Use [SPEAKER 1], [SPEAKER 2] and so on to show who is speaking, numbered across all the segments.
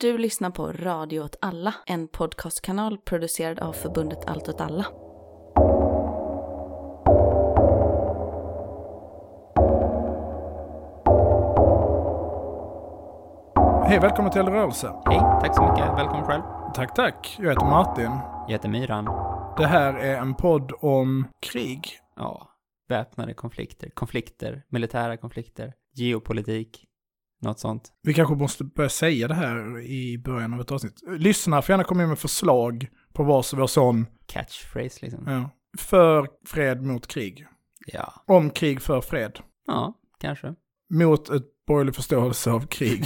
[SPEAKER 1] Du lyssnar på Radio åt alla, en podcastkanal producerad av förbundet Allt åt alla.
[SPEAKER 2] Hej, välkommen till Rörelse.
[SPEAKER 3] Hej, tack så mycket. Välkommen själv.
[SPEAKER 2] Tack, tack. Jag heter Martin.
[SPEAKER 3] Jag heter Myran.
[SPEAKER 2] Det här är en podd om krig.
[SPEAKER 3] Ja, väpnade konflikter, konflikter, militära konflikter, geopolitik, något sånt.
[SPEAKER 2] Vi kanske måste börja säga det här i början av ett avsnitt. Lyssna får gärna komma in med förslag på vad som var sån,
[SPEAKER 3] Catchphrase liksom.
[SPEAKER 2] ja, för fred mot krig.
[SPEAKER 3] Ja,
[SPEAKER 2] Om krig för fred.
[SPEAKER 3] ja, kanske.
[SPEAKER 2] Mot ett borgerlig förståelse av krig.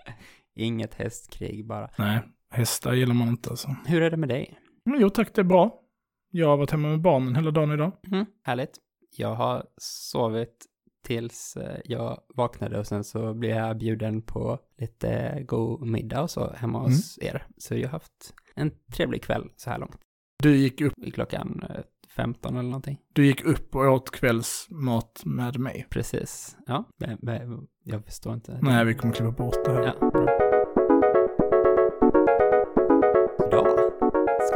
[SPEAKER 3] Inget hästkrig bara.
[SPEAKER 2] Nej, hästar gillar man inte alltså.
[SPEAKER 3] Hur är det med dig?
[SPEAKER 2] Men jo tack, det är bra. Jag har varit hemma med barnen hela dagen idag.
[SPEAKER 3] Mm, härligt. Jag har sovit tills eh, jag vaknade och sen så blev jag bjuden på lite god middag och så hemma hos er. Så jag har haft en trevlig kväll så här långt.
[SPEAKER 2] Du gick upp,
[SPEAKER 3] I klockan eh, 15 eller någonting.
[SPEAKER 2] du gick upp och åt kvällsmat med mig.
[SPEAKER 3] Precis. Ja, jag förstår inte.
[SPEAKER 2] Nej, vi kommer klippa bort det här.
[SPEAKER 3] Ja,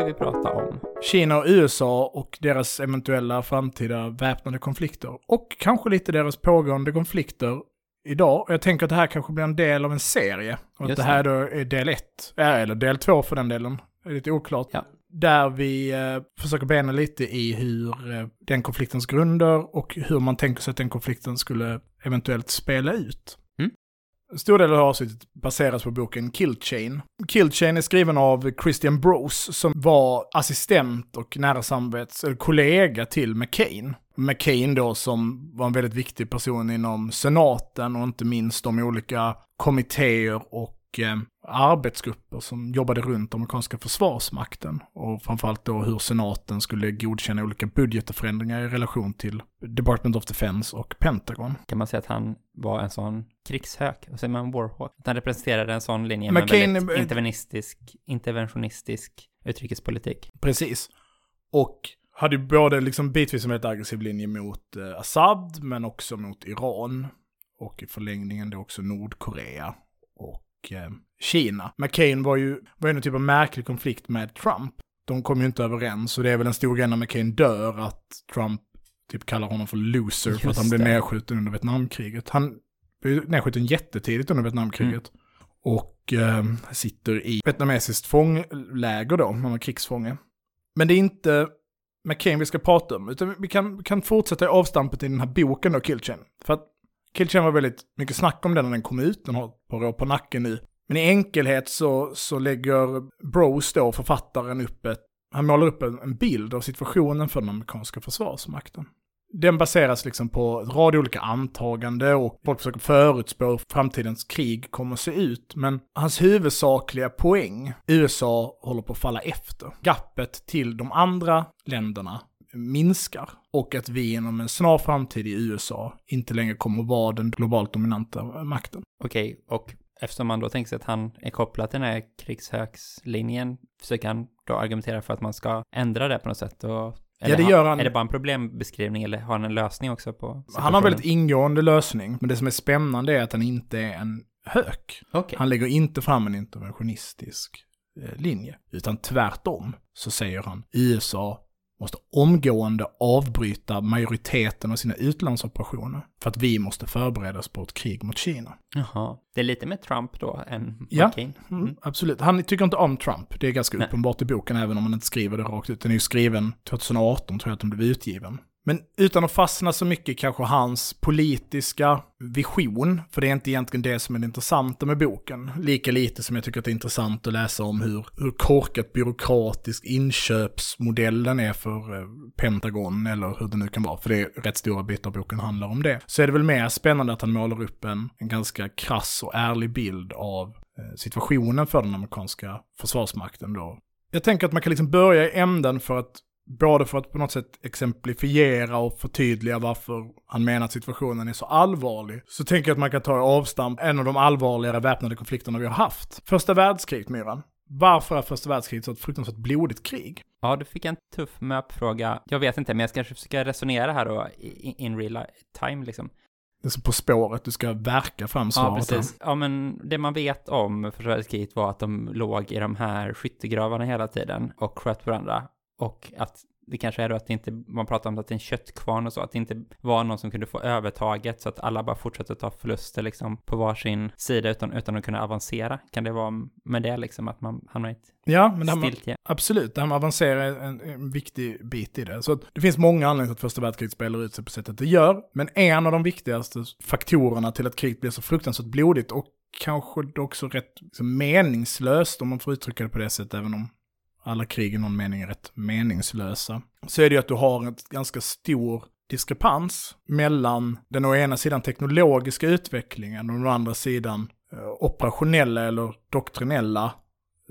[SPEAKER 3] ska vi prata om,
[SPEAKER 2] Kina och USA och deras eventuella framtida väpnade konflikter. Och kanske lite deras pågående konflikter idag. Jag tänker att det här kanske blir en del av en serie. Och att det här då är del ett, eller del två för den delen. Det är lite oklart.
[SPEAKER 3] Ja.
[SPEAKER 2] Där vi eh, försöker bena lite i hur eh, den konfliktens grunder och hur man tänker sig att den konflikten skulle eventuellt spela ut. En stor del av avsnittet baseras på boken Kill Chain. Kill Chain är skriven av Christian Brose som var assistent och nära samvets, eller kollega till McCain. McCain då som var en väldigt viktig person inom senaten och inte minst de olika kommittéer och eh, arbetsgrupper som jobbade runt amerikanska försvarsmakten. Och framförallt då hur senaten skulle godkänna olika budgetförändringar i relation till Department of Defense och Pentagon.
[SPEAKER 3] kan man säga att han var en sån krigshök, vad säger man, warhawk? Att han representerade en sån linje med
[SPEAKER 2] McCain-
[SPEAKER 3] väldigt intervenistisk, interventionistisk utrikespolitik.
[SPEAKER 2] Precis. Och hade ju både liksom bitvis en väldigt aggressiv linje mot eh, Assad, men också mot Iran. Och i förlängningen då också Nordkorea och eh, Kina. McCain var ju, var ju en typ av märklig konflikt med Trump. De kom ju inte överens, och det är väl en stor grej när McCain dör att Trump typ kallar honom för loser för att
[SPEAKER 3] Just
[SPEAKER 2] han blev nedskjuten under Vietnamkriget. Han blev nedskjuten jättetidigt under Vietnamkriget. Och eh, sitter i vietnamesiskt fångläger då, han var krigsfånge. Men det är inte McCain vi ska prata om, utan vi kan, kan fortsätta i avstampet i den här boken då, Killchain. För att Killchain var väldigt mycket snack om den när den kom ut, den har ett par år på nacken nu. Men i enkelhet så, så lägger Bros då, författaren, upp ett, han målar upp en, en bild av situationen för den amerikanska försvarsmakten. Den baseras liksom på en rad olika antagande och folk försöker förutspå hur framtidens krig kommer att se ut. Men hans huvudsakliga poäng, USA håller på att falla efter. Gappet till de andra länderna minskar. Och att vi inom en snar framtid i USA inte längre kommer att vara den globalt dominanta makten.
[SPEAKER 3] Okej, och eftersom man då tänker sig att han är kopplad till den här krigshökslinjen, försöker han då argumentera för att man ska ändra det på något sätt? Och, eller
[SPEAKER 2] det
[SPEAKER 3] har-
[SPEAKER 2] gör han.
[SPEAKER 3] Är det bara en problembeskrivning eller har han en lösning också på
[SPEAKER 2] Han har en väldigt ingående lösning, men det som är spännande är att han inte är en hök.
[SPEAKER 3] Okej.
[SPEAKER 2] Han lägger inte fram en interventionistisk eh, linje, utan tvärtom så säger han USA måste omgående avbryta majoriteten av sina utlandsoperationer för att vi måste förbereda oss på ett krig mot Kina.
[SPEAKER 3] Jaha. Det är lite mer Trump då än
[SPEAKER 2] Ja.
[SPEAKER 3] McCain.
[SPEAKER 2] Mm, absolut. Han tycker inte om Trump. Det är ganska
[SPEAKER 3] Nej.
[SPEAKER 2] uppenbart i boken, även om man inte skriver det rakt ut. Den är ju skriven 2018, tror jag att den blev utgiven. Men utan att fastna så mycket kanske hans politiska vision, för det är inte egentligen det som är det intressanta med boken. Lika lite som jag tycker att det är intressant att läsa om hur, hur korkat byråkratisk inköpsmodellen är för eh, Pentagon, eller hur det nu kan vara, för det är rätt stora bitar av boken handlar om det. Så är det väl mer spännande att han målar upp en, en ganska krass och ärlig bild av eh, situationen för den amerikanska försvarsmakten då. Jag tänker att man kan liksom börja i änden för att Både för att på något sätt exemplifiera och förtydliga varför han menar att situationen är så allvarlig. Så tänker jag att man kan ta avstamp en av de allvarligare väpnade konflikterna vi har haft. Första världskriget, Myran. Varför är första världskriget så ett fruktansvärt blodigt krig?
[SPEAKER 3] Ja, du fick en tuff möpfråga. Jag vet inte, men jag ska kanske försöka resonera här då in real time liksom.
[SPEAKER 2] Det är så På spåret, du ska verka fram svaret.
[SPEAKER 3] Ja, precis. Ja, men det man vet om första världskriget var att de låg i de här skyttegravarna hela tiden och sköt varandra. Och att det kanske är då att det inte, man pratar om att det är en köttkvarn och så, att det inte var någon som kunde få övertaget så att alla bara fortsatte ta förluster liksom på varsin sida utan, utan att kunna avancera. Kan det vara med det liksom att man hamnar i ett
[SPEAKER 2] Ja, men det
[SPEAKER 3] stiltje?
[SPEAKER 2] absolut, det här med avancera är en, en viktig bit i det. Så det finns många anledningar till att första världskriget spelar ut sig på sättet det gör, men en av de viktigaste faktorerna till att kriget blir så fruktansvärt blodigt och kanske också rätt liksom, meningslöst, om man får uttrycka det på det sättet, även om alla krig i någon mening är rätt meningslösa, så är det ju att du har en ganska stor diskrepans mellan den å ena sidan teknologiska utvecklingen och å andra sidan eh, operationella eller doktrinella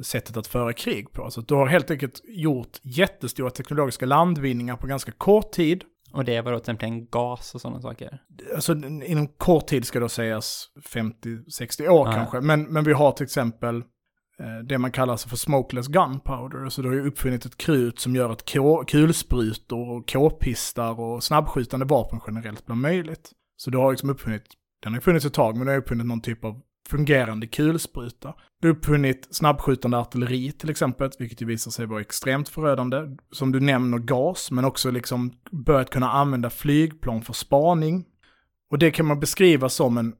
[SPEAKER 2] sättet att föra krig på. Så att du har helt enkelt gjort jättestora teknologiska landvinningar på ganska kort tid.
[SPEAKER 3] Och det var då till exempel gas och sådana saker?
[SPEAKER 2] Alltså inom kort tid ska då sägas 50-60 år
[SPEAKER 3] Ja.
[SPEAKER 2] kanske. Men, men vi har till exempel Eh, det man kallar alltså för smokeless gunpowder. Så du har ju uppfunnit ett krut som gör att kulsprutor och k-pistar och snabbskjutande vapen generellt blir möjligt. Så du har liksom uppfunnit, den har ju funnits ett tag, men du har uppfunnit någon typ av fungerande kulspruta. Du har uppfunnit snabbskjutande artilleri till exempel, vilket ju visar sig vara extremt förödande. Som du nämner gas, men också liksom börjat kunna använda flygplan för spaning. Och det kan man beskriva som en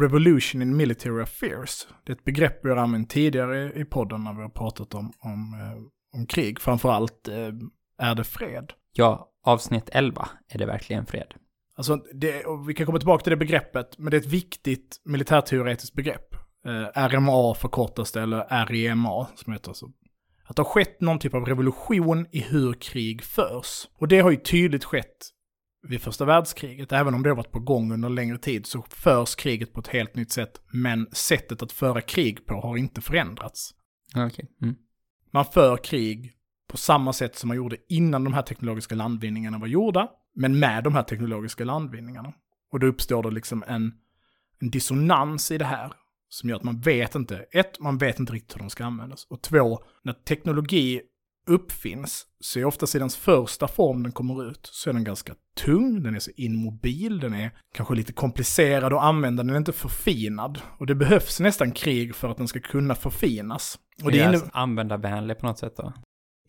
[SPEAKER 2] revolution in military affairs. Det är ett begrepp vi har använt tidigare i podden när vi har pratat om, om, eh, om krig. Framförallt eh, är det fred.
[SPEAKER 3] Ja, avsnitt 11, är det verkligen fred?
[SPEAKER 2] Alltså, det, vi kan komma tillbaka till det begreppet, men det är ett viktigt militärteoretiskt begrepp. Eh, RMA förkortas det, eller REMA som heter så. Att det har skett någon typ av revolution i hur krig förs. Och det har ju tydligt skett vid första världskriget. Även om det har varit på gång under längre tid så förs kriget på ett helt nytt sätt. Men sättet att föra krig på har inte förändrats.
[SPEAKER 3] Okej. Mm.
[SPEAKER 2] Man för krig på samma sätt som man gjorde innan de här teknologiska landvinningarna var gjorda, men med de här teknologiska landvinningarna. Och då uppstår det liksom en, en dissonans i det här som gör att man vet inte, ett, man vet inte riktigt hur de ska användas. Och två, när teknologi uppfinns så är oftast i dens första form den kommer ut så är den ganska tung, den är så immobil, den är kanske lite komplicerad att använda, den är inte förfinad. Och det behövs nästan krig för att den ska kunna förfinas. Och det
[SPEAKER 3] är
[SPEAKER 2] inne-
[SPEAKER 3] användarvänlig på något sätt då?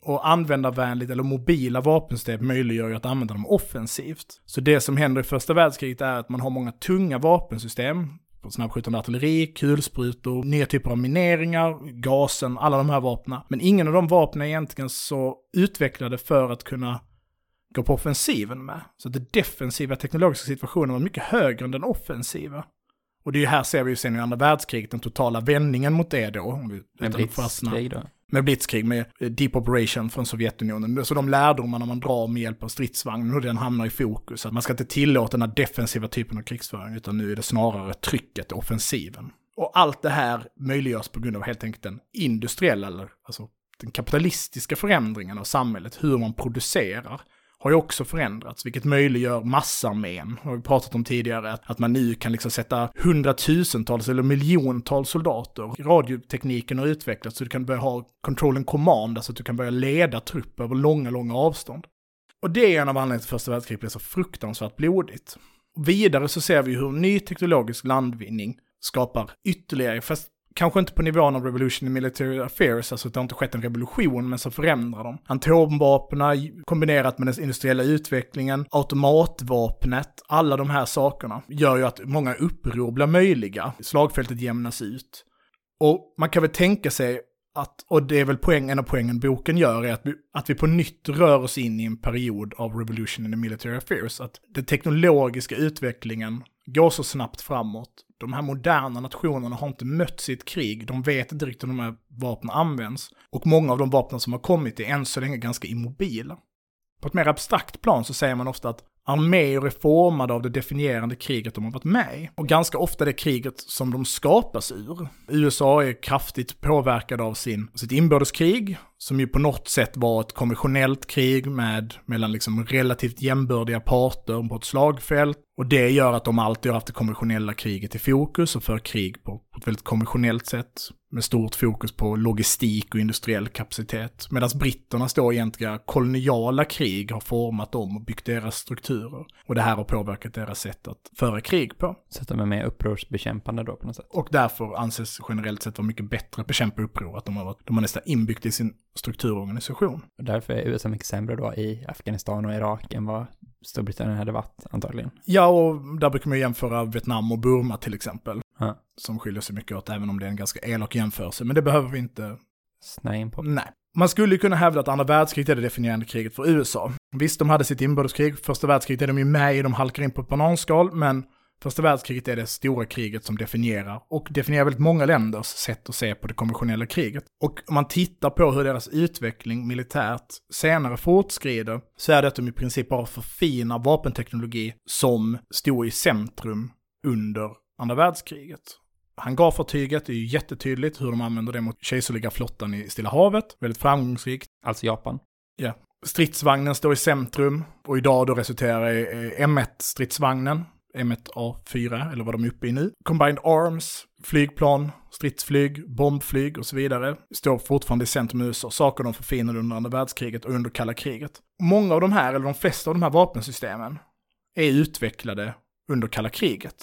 [SPEAKER 2] och användarvänligt eller mobila vapensystem möjliggör ju att använda dem offensivt. Så det som händer i första världskriget är att man har många tunga vapensystem, snabbskjutande artilleri, kulsprutor, nya typer av mineringar, gasen, alla de här vapnen. Men ingen av de vapnen är egentligen så utvecklade för att kunna gå på offensiven med. Så den defensiva teknologiska situationen var mycket högre än den offensiva. Och det är ju här ser vi ju sen i andra världskriget den totala vändningen mot det då. Om vi, fastna
[SPEAKER 3] blitzkrig då?
[SPEAKER 2] Med blitzkrig, med eh, deep operation från Sovjetunionen. Så de lärdomarna man drar med hjälp av stridsvagnen och den hamnar i fokus. Att man ska inte tillåta den här defensiva typen av krigsföring, utan nu är det snarare trycket, offensiven. Och allt det här möjliggörs på grund av helt enkelt den industriella, eller alltså den kapitalistiska förändringen av samhället, hur man producerar har ju också förändrats, vilket möjliggör massarmén. Har vi pratat om tidigare, att, man nu kan liksom sätta hundratusentals eller miljontals soldater. Radiotekniken har utvecklats så du kan börja ha control and command, alltså att du kan börja leda trupp över långa, långa avstånd. Och det är en av anledningarna till första världskriget blev så fruktansvärt blodigt. Vidare så ser vi hur ny teknologisk landvinning skapar ytterligare, fast kanske inte på nivån av revolution in military affairs, alltså att det har inte skett en revolution, men så förändrar de. Atomvapnen kombinerat med den industriella utvecklingen, automatvapnet, alla de här sakerna gör ju att många uppror blir möjliga. Slagfältet jämnas ut. Och man kan väl tänka sig att, och det är väl poäng, en av poängen boken gör, är att vi, att vi på nytt rör oss in i en period av revolution in the military affairs. Att den teknologiska utvecklingen går så snabbt framåt. De här moderna nationerna har inte mötts i ett krig, de vet inte riktigt hur de här vapnen används. Och många av de vapnen som har kommit är än så länge ganska immobila. På ett mer abstrakt plan så säger man ofta att arméer är formade av det definierande kriget de har varit med i. Och ganska ofta det kriget som de skapas ur. USA är kraftigt påverkade av sin, sitt inbördeskrig, som ju på något sätt var ett konventionellt krig med, mellan liksom relativt jämbördiga parter på ett slagfält. Och det gör att de alltid har haft det konventionella kriget i fokus och för krig på, på ett väldigt konventionellt sätt med stort fokus på logistik och industriell kapacitet. Medan britternas då egentliga koloniala krig har format dem och byggt deras strukturer. Och det här har påverkat deras sätt att föra krig på.
[SPEAKER 3] Så att de är mer upprorsbekämpande då på något sätt.
[SPEAKER 2] Och därför anses generellt sett vara mycket bättre att bekämpa uppror, att de har, varit, de har nästan inbyggt i sin strukturorganisation.
[SPEAKER 3] Och därför är USA mycket sämre då i Afghanistan och Irak än vad Storbritannien hade varit antagligen.
[SPEAKER 2] Ja, och där brukar man jämföra Vietnam och Burma till exempel.
[SPEAKER 3] Ja.
[SPEAKER 2] Som skiljer sig mycket åt, även om det är en ganska elak jämförelse. Men det behöver vi inte
[SPEAKER 3] Snöa in på.
[SPEAKER 2] Nej. Man skulle ju kunna hävda att andra världskriget är det definierande kriget för USA. Visst, de hade sitt inbördeskrig, första världskriget är de ju med i, de halkar in på ett bananskal, men första världskriget är det stora kriget som definierar, och definierar väldigt många länders sätt att se på det konventionella kriget. Och om man tittar på hur deras utveckling militärt senare fortskrider, så är det att de i princip bara förfinar vapenteknologi som stod i centrum under andra världskriget. Hangarfartyget är ju jättetydligt hur de använder det mot kejserliga flottan i Stilla havet. Väldigt framgångsrikt.
[SPEAKER 3] Alltså Japan.
[SPEAKER 2] Ja. Stridsvagnen står i centrum och idag då resulterar i eh, M1-stridsvagnen. M1A4, eller vad de är uppe i nu. Combined Arms, flygplan, stridsflyg, bombflyg och så vidare står fortfarande i centrum i USA. Saker de förfinade under andra världskriget och under kalla kriget. Många av de här, eller de flesta av de här vapensystemen, är utvecklade under kalla kriget.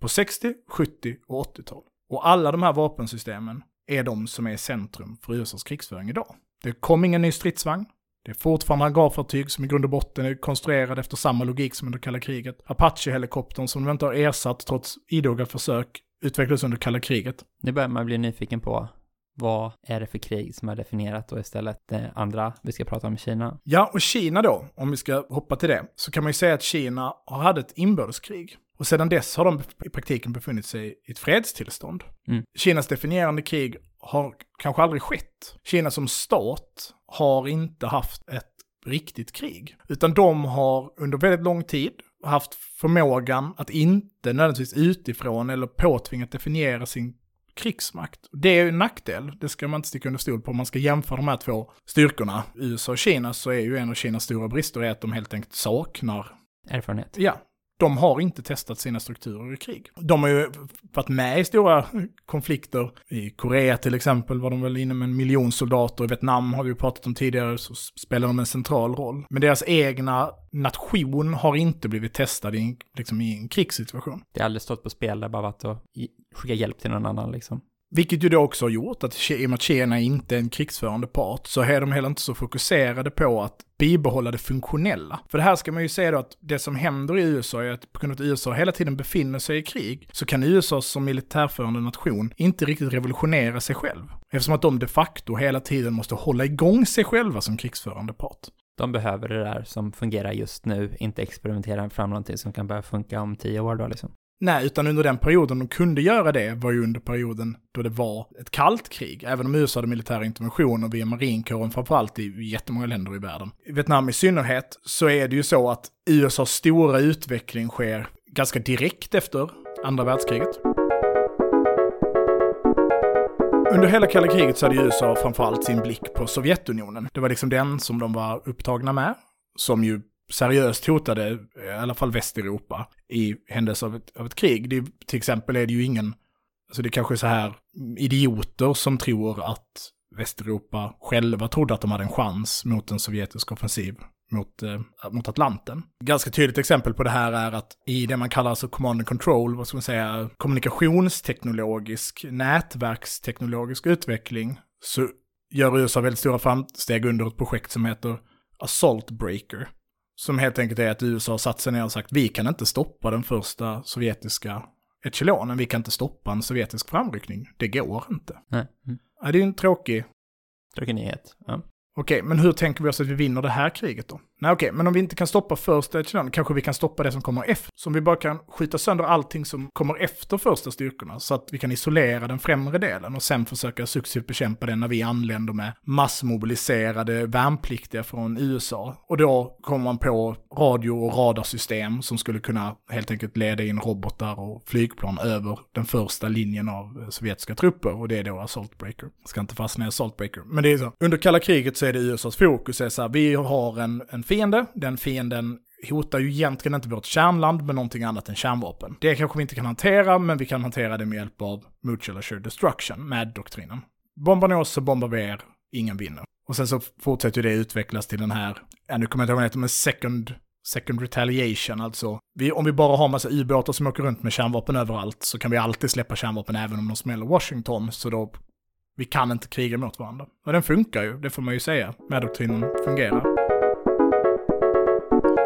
[SPEAKER 2] På 60, 70 och 80-tal. Och alla de här vapensystemen är de som är i centrum för USAs krigsföring idag. Det kom ingen ny stridsvagn. Det är fortfarande hangarfartyg som i grund och botten är konstruerade efter samma logik som under kalla kriget. Apache-helikoptern som de inte har ersatt trots idoga försök utvecklades under kalla kriget.
[SPEAKER 3] Nu börjar man bli nyfiken på vad är det för krig som är definierat då istället det andra vi ska prata om Kina.
[SPEAKER 2] Ja, och Kina då, om vi ska hoppa till det, så kan man ju säga att Kina har hade ett inbördeskrig. Och sedan dess har de i praktiken befunnit sig i ett fredstillstånd.
[SPEAKER 3] Mm.
[SPEAKER 2] Kinas definierande krig har kanske aldrig skett. Kina som stat har inte haft ett riktigt krig. Utan de har under väldigt lång tid haft förmågan att inte nödvändigtvis utifrån eller påtvingat definiera sin krigsmakt. Det är ju en nackdel, det ska man inte sticka under stol på. Om man ska jämföra de här två styrkorna, USA och Kina, så är ju en av Kinas stora brister att de helt enkelt saknar
[SPEAKER 3] Erfarenhet.
[SPEAKER 2] Ja, de har inte testat sina strukturer i krig. De har ju varit med i stora konflikter. I Korea till exempel var de väl inne med en miljon soldater. I Vietnam har vi ju pratat om tidigare så spelar de en central roll. Men deras egna nation har inte blivit testad i en, liksom i en krigssituation.
[SPEAKER 3] Det har aldrig stått på spel, det har bara varit att skicka hjälp till någon annan liksom.
[SPEAKER 2] Vilket ju då också har gjort att i och med att Kina inte är en krigsförande part så är de heller inte så fokuserade på att bibehålla det funktionella. För det här ska man ju säga då att det som händer i USA är att på grund av att USA hela tiden befinner sig i krig så kan USA som militärförande nation inte riktigt revolutionera sig själv. Eftersom att de de facto hela tiden måste hålla igång sig själva som krigsförande part.
[SPEAKER 3] De behöver det där som fungerar just nu, inte experimentera fram någonting som kan börja funka om tio år då liksom.
[SPEAKER 2] Nej, utan under den perioden de kunde göra det var ju under perioden då det var ett kallt krig. Även om USA hade militära interventioner via marinkåren framförallt i jättemånga länder i världen. I Vietnam i synnerhet så är det ju så att USAs stora utveckling sker ganska direkt efter andra världskriget. Under hela kalla kriget så hade ju USA framförallt sin blick på Sovjetunionen. Det var liksom den som de var upptagna med, som ju seriöst hotade i alla fall Västeuropa i händelse av ett, av ett krig. Det, till exempel är det ju ingen, alltså det är kanske så här idioter som tror att Västeuropa själva trodde att de hade en chans mot en sovjetisk offensiv mot, eh, mot Atlanten. Ganska tydligt exempel på det här är att i det man kallar alltså command and control, vad ska man säga, kommunikationsteknologisk, nätverksteknologisk utveckling, så gör USA väldigt stora framsteg under ett projekt som heter Assault Breaker. Som helt enkelt är att USA har satt sig ner och sagt vi kan inte stoppa den första sovjetiska echelonen, vi kan inte stoppa en sovjetisk framryckning. Det går inte.
[SPEAKER 3] Nej. Mm.
[SPEAKER 2] Ja, det är en tråkig
[SPEAKER 3] Tråkig nyhet. Ja.
[SPEAKER 2] Okej, men hur tänker vi oss att vi vinner det här kriget då? Nej, okej, men om vi inte kan stoppa första echelonen, kanske vi kan stoppa det som kommer efter. Så om vi bara kan skjuta sönder allting som kommer efter första styrkorna, så att vi kan isolera den främre delen och sen försöka successivt bekämpa den när vi anländer med massmobiliserade värnpliktiga från USA. Och då kommer man på radio och radarsystem som skulle kunna helt enkelt leda in robotar och flygplan över den första linjen av sovjetiska trupper. Och det är då Assault Breaker. Jag ska inte fastna i Assault Breaker. Men det är så. Under kalla kriget så är det USAs fokus är så här, vi har en, en fiende. Den fienden hotar ju egentligen inte vårt kärnland med någonting annat än kärnvapen. Det kanske vi inte kan hantera, men vi kan hantera det med hjälp av Mutual Assured Destruction, med doktrinen. Bombar ni oss så bombar vi er, ingen vinner. Och sen så fortsätter det utvecklas till den här, ja nu kommer jag inte ihåg vad den heter, men second, second retaliation, alltså. Vi, om vi bara har massa ubåtar som åker runt med kärnvapen överallt så kan vi alltid släppa kärnvapen även om de smäller Washington, så då vi kan inte kriga mot varandra. Och den funkar ju, det får man ju säga. Med-doktrinen fungerar.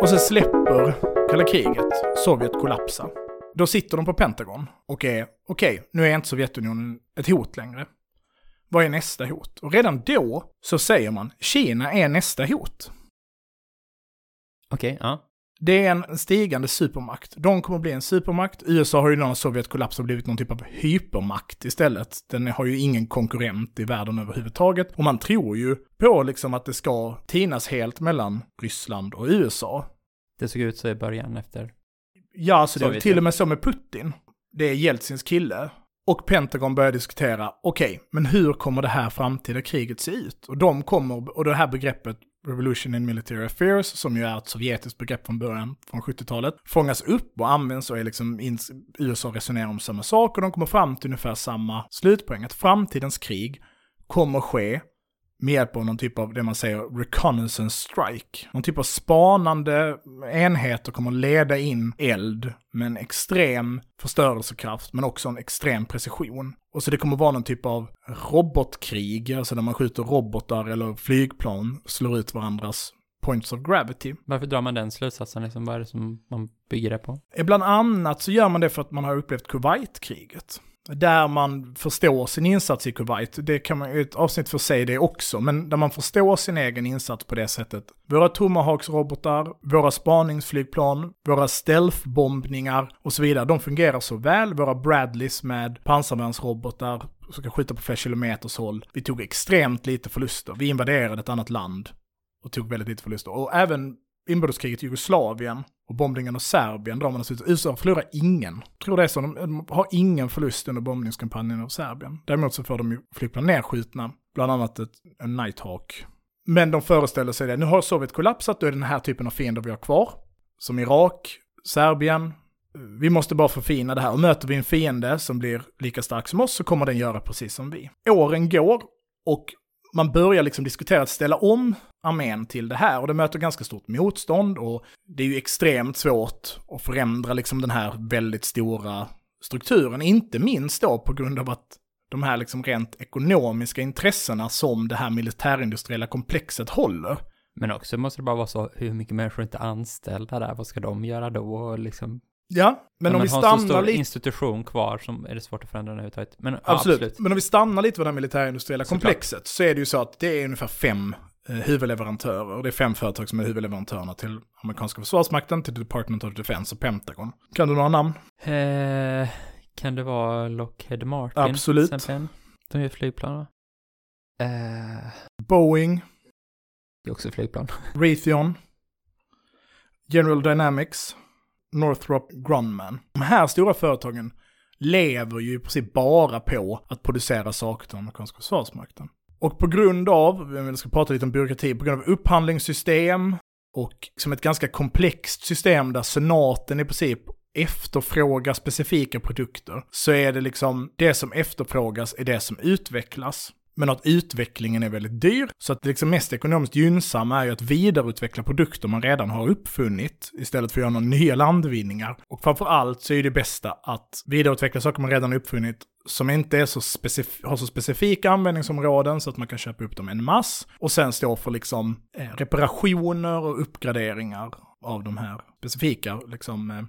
[SPEAKER 2] Och så släpper kalla kriget, Sovjet kollapsar. Då sitter de på Pentagon och är, okej, okay, nu är inte Sovjetunionen ett hot längre. Vad är nästa hot? Och redan då så säger man, Kina är nästa hot.
[SPEAKER 3] Okej, okay, ja.
[SPEAKER 2] Det är en stigande supermakt. De kommer att bli en supermakt. USA har ju när Sovjet kollapsat blivit någon typ av hypermakt istället. Den har ju ingen konkurrent i världen överhuvudtaget. Och man tror ju på liksom att det ska tinas helt mellan Ryssland och USA.
[SPEAKER 3] Det såg ut så i början efter.
[SPEAKER 2] Ja, alltså det är till och med så med Putin. Det är Jeltsins kille. Och Pentagon börjar diskutera, okej, okay, men hur kommer det här framtida kriget se ut? Och de kommer, och det här begreppet Revolution in Military Affairs, som ju är ett sovjetiskt begrepp från början, från 70-talet, fångas upp och används och är liksom, USA resonerar om samma sak och de kommer fram till ungefär samma slutpoäng, att framtidens krig kommer ske med hjälp av någon typ av det man säger reconnaissance strike. Någon typ av spanande enheter kommer leda in eld med en extrem förstörelsekraft men också en extrem precision. Och så det kommer vara någon typ av robotkrig, alltså där man skjuter robotar eller flygplan, slår ut varandras points of gravity.
[SPEAKER 3] Varför drar man den slutsatsen liksom? Vad är det som man bygger det på?
[SPEAKER 2] Bland annat så gör man det för att man har upplevt Kuwait-kriget där man förstår sin insats i Kuwait. Det kan man ju ett avsnitt för sig det också, men där man förstår sin egen insats på det sättet. Våra Tomahawks-robotar, våra spaningsflygplan, våra stealth-bombningar och så vidare, de fungerar så väl. Våra Bradleys med pansarvärnsrobotar som kan skjuta på flera kilometers håll. Vi tog extremt lite förluster. Vi invaderade ett annat land och tog väldigt lite förluster. Och även inbördeskriget i Jugoslavien och bombningen av Serbien drar man dessutom, ut. USA förlorar ingen. Jag tror det är så, de har ingen förlust under bombningskampanjen av Serbien. Däremot så får de ju flygplan nedskjutna, bland annat ett, en Nighthawk. Men de föreställer sig det, nu har Sovjet kollapsat, då är det den här typen av fiender vi har kvar. Som Irak, Serbien. Vi måste bara förfina det här och möter vi en fiende som blir lika stark som oss så kommer den göra precis som vi. Åren går och man börjar liksom diskutera att ställa om armén till det här och det möter ganska stort motstånd och det är ju extremt svårt att förändra liksom den här väldigt stora strukturen, inte minst då på grund av att de här liksom rent ekonomiska intressena som det här militärindustriella komplexet håller.
[SPEAKER 3] Men också måste det bara vara så, hur mycket människor är inte anställda där, vad ska de göra då? Och liksom
[SPEAKER 2] Ja, men om, om vi stannar lite...
[SPEAKER 3] Institution kvar som är det svårt att förändra den överhuvudtaget. Men
[SPEAKER 2] absolut. absolut. Men om vi stannar lite vid det här militärindustriella komplexet så är det ju så att det är ungefär fem eh, huvudleverantörer. Det är fem företag som är huvudleverantörerna till amerikanska försvarsmakten, till Department of Defense och Pentagon. Kan du några namn?
[SPEAKER 3] Eh, kan det vara Lockheed Martin?
[SPEAKER 2] Absolut.
[SPEAKER 3] Exempel? De gör flygplan va?
[SPEAKER 2] Eh, Boeing.
[SPEAKER 3] Det är också flygplan.
[SPEAKER 2] Raytheon. General Dynamics. Northrop Grumman. De här stora företagen lever ju i princip bara på att producera saker till amerikanska försvarsmakten. Och på grund av, vi ska prata lite om byråkrati, på grund av upphandlingssystem och som ett ganska komplext system där senaten i princip efterfrågar specifika produkter, så är det liksom det som efterfrågas är det som utvecklas men att utvecklingen är väldigt dyr. Så att det liksom mest ekonomiskt gynnsamma är ju att vidareutveckla produkter man redan har uppfunnit istället för att göra några nya landvinningar. Och framför allt så är det bästa att vidareutveckla saker man redan har uppfunnit som inte är så har så specifika användningsområden så att man kan köpa upp dem en mass och sen stå för liksom eh, reparationer och uppgraderingar av de här specifika liksom, eh,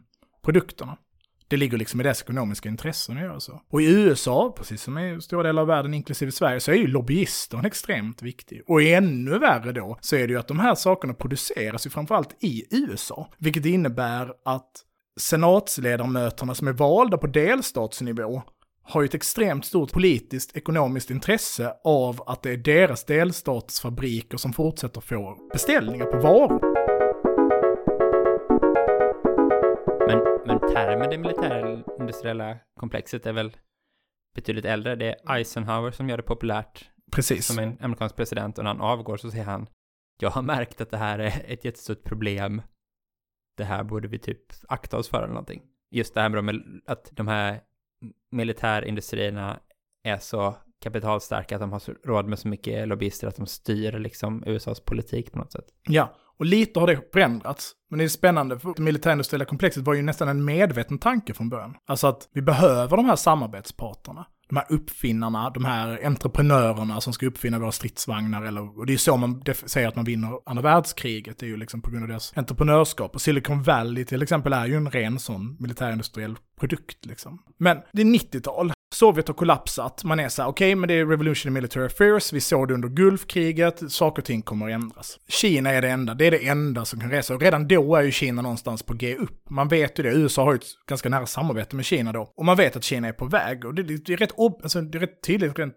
[SPEAKER 2] produkterna. Det ligger liksom i dess ekonomiska intressen att göra så. Och i USA, precis som i stora delar av världen, inklusive Sverige, så är ju lobbyisten extremt viktig. Och ännu värre då, så är det ju att de här sakerna produceras ju framförallt i USA. Vilket innebär att senatsledamöterna som är valda på delstatsnivå har ju ett extremt stort politiskt, ekonomiskt intresse av att det är deras delstatsfabriker som fortsätter få beställningar på varor.
[SPEAKER 3] Men termen det militärindustriella komplexet är väl betydligt äldre. Det är Eisenhower som gör det populärt.
[SPEAKER 2] Precis.
[SPEAKER 3] Som en amerikansk president och när han avgår så säger han jag har märkt att det här är ett jättestort problem. Det här borde vi typ akta oss för eller någonting. Just det här med att de här militärindustrierna är så kapitalstarka att de har råd med så mycket lobbyister att de styr liksom USAs politik på något sätt.
[SPEAKER 2] Ja, och lite har det förändrats. Men det är spännande, för det militärindustriella komplexet var ju nästan en medveten tanke från början. Alltså att vi behöver de här samarbetsparterna de här uppfinnarna, de här entreprenörerna som ska uppfinna våra stridsvagnar. Eller, och det är så man säger att man vinner andra världskriget, det är ju liksom på grund av deras entreprenörskap. Och Silicon Valley till exempel är ju en ren sån militärindustriell produkt liksom. Men det är 90-tal, Sovjet har kollapsat, man är så här, okej, okay, men det är revolution in military affairs, vi såg det under Gulfkriget, saker och ting kommer att ändras. Kina är det enda, det är det enda som kan resa, och redan då är ju Kina någonstans på G upp. Man vet ju det, USA har ju ett ganska nära samarbete med Kina då, och man vet att Kina är på väg, och det, det, det är, rätt ob, alltså, det är rätt tydligt rent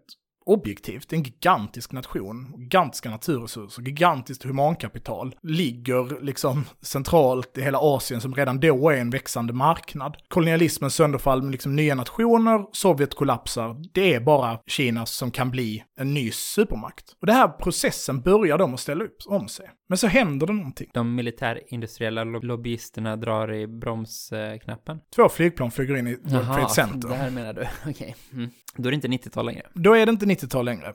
[SPEAKER 2] objektivt, en gigantisk nation, gigantiska naturresurser, gigantiskt humankapital, ligger liksom centralt i hela Asien som redan då är en växande marknad. Kolonialismens sönderfall med liksom nya nationer, Sovjet kollapsar, det är bara Kina som kan bli en ny supermakt. Och den här processen börjar de att ställa upp om sig. Men så händer det någonting.
[SPEAKER 3] De militärindustriella lobbyisterna drar i bromsknappen.
[SPEAKER 2] Två flygplan flyger in i World Trade Center.
[SPEAKER 3] det här menar du. Okej. Okay. Mm. Då är det inte 90-tal längre.
[SPEAKER 2] Då är det inte 90-tal längre.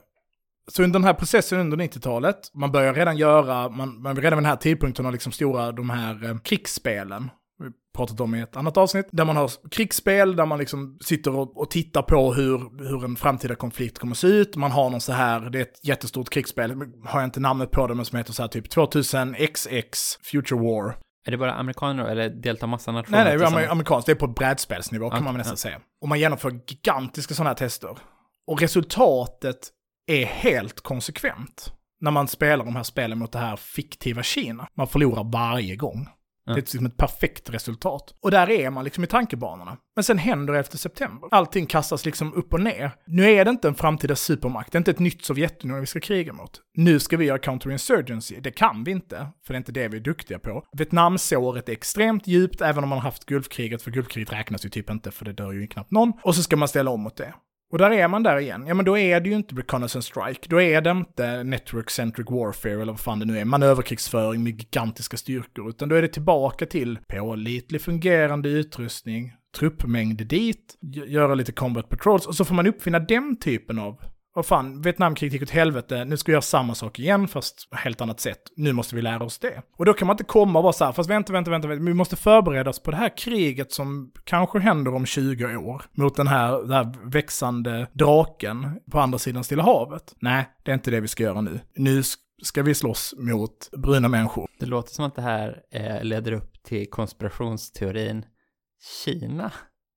[SPEAKER 2] Så under den här processen under 90-talet, man börjar redan göra, man, man redan vid den här tidpunkten har liksom stora, de här eh, krigsspelen, vi pratat om i ett annat avsnitt, där man har krigsspel, där man liksom sitter och, och, tittar på hur, hur en framtida konflikt kommer att se ut. Man har någon så här, det är ett jättestort krigsspel, har jag inte namnet på det, men som heter så här typ 2000 XX Future War.
[SPEAKER 3] Är det bara amerikaner eller deltar massa nationer?
[SPEAKER 2] Nej, nej, det är amerikanskt. Det är på brädspelsnivå kan man nästan ja. säga. Och man genomför gigantiska sådana här tester. Och resultatet är helt konsekvent när man spelar de här spelen mot det här fiktiva Kina. Man förlorar varje gång. Det är liksom ett perfekt resultat. Och där är man liksom i tankebanorna. Men sen händer det efter september. Allting kastas liksom upp och ner. Nu är det inte en framtida supermakt, det är inte ett nytt Sovjetunionen vi ska kriga mot. Nu ska vi göra counterinsurgency. Det kan vi inte, för det är inte det vi är duktiga på. Vietnamsåret är extremt djupt, även om man har haft Gulfkriget, för Gulfkriget räknas ju typ inte, för det dör ju knappt någon. Och så ska man ställa om mot det. Och där är man där igen. Ja men då är det ju inte reconnaissance strike. Då är det inte network-centric warfare eller vad fan det nu är. Manöverkrigsföring med gigantiska styrkor. Utan då är det tillbaka till pålitlig fungerande utrustning, truppmängd dit, göra lite combat patrols och så får man uppfinna den typen av vad fan, Vietnamkriget gick åt helvete, nu ska vi göra samma sak igen fast på helt annat sätt. Nu måste vi lära oss det. Och då kan man inte komma och vara så här, fast vänta, vänta, vänta, vänta. vi måste förbereda oss på det här kriget som kanske händer om 20 år. Mot den här, den här växande draken på andra sidan Stilla havet. Nej, det är inte det vi ska göra nu. Nu ska vi slåss mot bruna människor.
[SPEAKER 3] Det låter som att det här eh, leder upp till konspirationsteorin Kina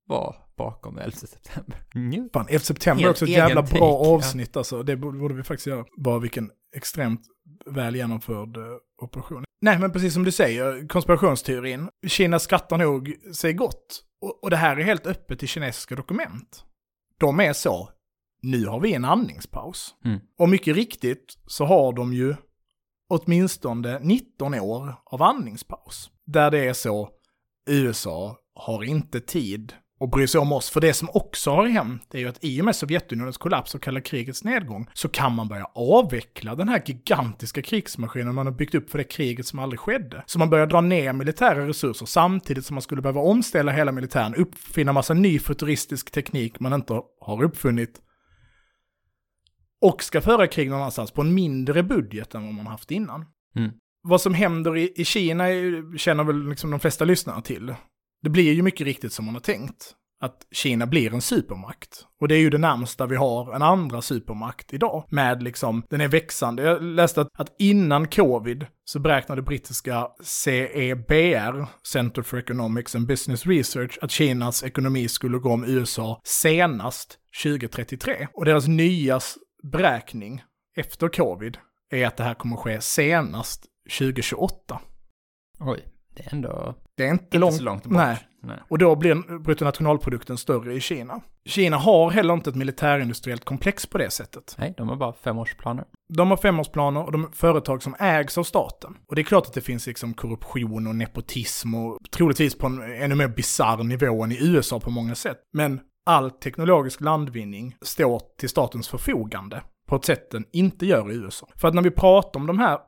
[SPEAKER 3] var bakom 11 september.
[SPEAKER 2] Mm. Fan, 11 september är också ett jävla bra take, avsnitt ja. alltså. Det borde vi faktiskt göra. Bara vilken extremt väl genomförd uh, operation. Nej, men precis som du säger, konspirationsteorin. Kina skrattar nog sig gott. Och, och det här är helt öppet i kinesiska dokument. De är så, nu har vi en andningspaus. Mm. Och mycket riktigt så har de ju åtminstone 19 år av andningspaus. Där det är så, USA har inte tid och bry sig om oss. För det som också har hänt är ju att i och med Sovjetunionens kollaps och kalla krigets nedgång så kan man börja avveckla den här gigantiska krigsmaskinen man har byggt upp för det kriget som aldrig skedde. Så man börjar dra ner militära resurser samtidigt som man skulle behöva omställa hela militären, uppfinna massa ny futuristisk teknik man inte har uppfunnit och ska föra krig någon annanstans på en mindre budget än vad man haft innan. Mm. Vad som händer i, i Kina känner väl liksom de flesta lyssnare till. Det blir ju mycket riktigt som man har tänkt. Att Kina blir en supermakt. Och det är ju det närmsta vi har en andra supermakt idag. Med liksom, den är växande. Jag läste att, att innan covid så beräknade brittiska CEBR, Center for Economics and Business Research, att Kinas ekonomi skulle gå om USA senast 2033. Och deras nya beräkning efter covid är att det här kommer att ske senast 2028.
[SPEAKER 3] Oj. Det är ändå
[SPEAKER 2] det är inte, inte långt,
[SPEAKER 3] så långt
[SPEAKER 2] bort. Nej. nej. Och då blir bruttonationalprodukten större i Kina. Kina har heller inte ett militärindustriellt komplex på det sättet.
[SPEAKER 3] Nej, de har bara femårsplaner.
[SPEAKER 2] De har femårsplaner och de är företag som ägs av staten. Och det är klart att det finns liksom korruption och nepotism och troligtvis på en ännu mer bisarr nivå än i USA på många sätt. Men all teknologisk landvinning står till statens förfogande på ett sätt den inte gör i USA. För att när vi pratar om de här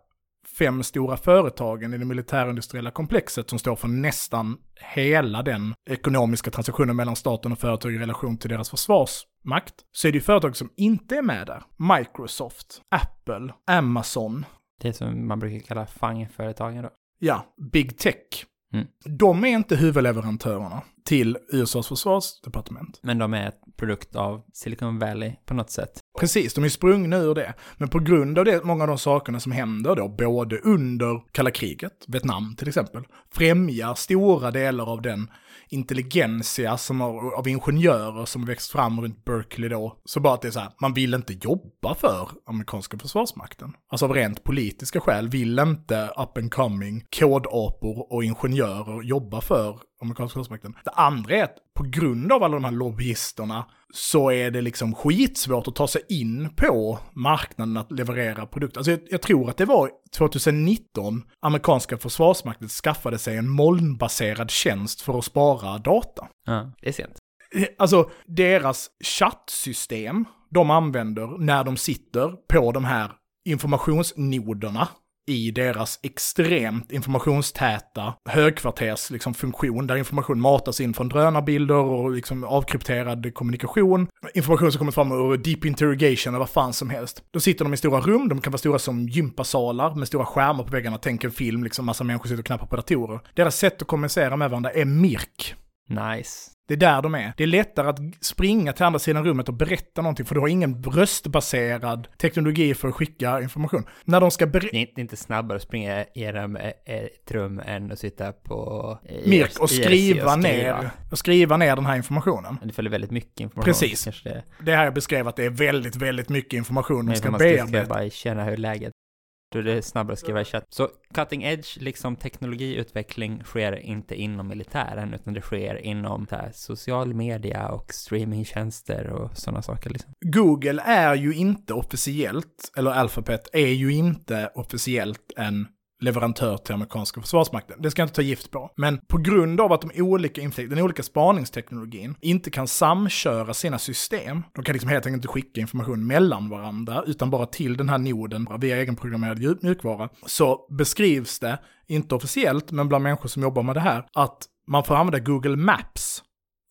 [SPEAKER 2] fem stora företagen i det militärindustriella komplexet som står för nästan hela den ekonomiska transaktionen mellan staten och företag i relation till deras försvarsmakt, så är det ju företag som inte är med där. Microsoft, Apple, Amazon,
[SPEAKER 3] Det som man brukar kalla FANG-företagen då.
[SPEAKER 2] ja, Big Tech.
[SPEAKER 3] Mm.
[SPEAKER 2] De är inte huvudleverantörerna till USAs försvarsdepartement.
[SPEAKER 3] Men de är ett produkt av Silicon Valley på något sätt.
[SPEAKER 2] Precis, de är sprungna ur det. Men på grund av det, många av de sakerna som händer då, både under kalla kriget, Vietnam till exempel, främjar stora delar av den intelligensia som har, av ingenjörer som växt fram runt Berkeley då. Så bara att det är så här, man vill inte jobba för amerikanska försvarsmakten. Alltså av rent politiska skäl vill inte up and coming kodapor och ingenjörer jobba för amerikanska försvarsmakten. Det andra är att på grund av alla de här lobbyisterna så är det liksom skitsvårt att ta sig in på marknaden att leverera produkter. Alltså jag, jag tror att det var 2019 amerikanska försvarsmakten skaffade sig en molnbaserad tjänst för att spara data.
[SPEAKER 3] Ja, det är sent.
[SPEAKER 2] Alltså deras chattsystem de använder när de sitter på de här informationsnoderna i deras extremt informationstäta högkvarters liksom, funktion, där information matas in från drönarbilder och liksom, avkrypterad kommunikation. Information som kommer fram ur deep interrogation eller vad fan som helst. Då sitter de i stora rum, de kan vara stora som gympasalar med stora skärmar på väggarna, tänk en film, liksom massa människor sitter och knappar på datorer. Deras sätt att kommunicera med varandra är mirk.
[SPEAKER 3] Nice.
[SPEAKER 2] Det är där de är. Det är lättare att springa till andra sidan rummet och berätta någonting, för du har ingen röstbaserad teknologi för att skicka information. När de ska berätta...
[SPEAKER 3] Det är inte- snabbare att springa genom e- ett rum än att sitta på IRC
[SPEAKER 2] Mirk och skriva
[SPEAKER 3] och
[SPEAKER 2] ner, och skriva ner den här informationen.
[SPEAKER 3] Det följer väldigt mycket information.
[SPEAKER 2] Precis.
[SPEAKER 3] Det.
[SPEAKER 2] Det här jag beskrev att det är väldigt, väldigt mycket information
[SPEAKER 3] Men
[SPEAKER 2] ska
[SPEAKER 3] man ska skriva
[SPEAKER 2] bearbeta.
[SPEAKER 3] bara känna hur läget då är det snabbare att skriva i chatt. Så cutting edge, liksom teknologiutveckling, sker inte inom militären, utan det sker inom här, social media och streamingtjänster och sådana saker liksom.
[SPEAKER 2] Google är ju inte officiellt, eller Alphabet är ju inte officiellt en leverantör till amerikanska försvarsmakten. Det ska jag inte ta gift på. Men på grund av att de olika, infek- den olika spaningsteknologin inte kan samköra sina system, de kan liksom helt enkelt inte skicka information mellan varandra, utan bara till den här noden via egenprogrammerad mjukvara, så beskrivs det, inte officiellt, men bland människor som jobbar med det här, att man får använda Google Maps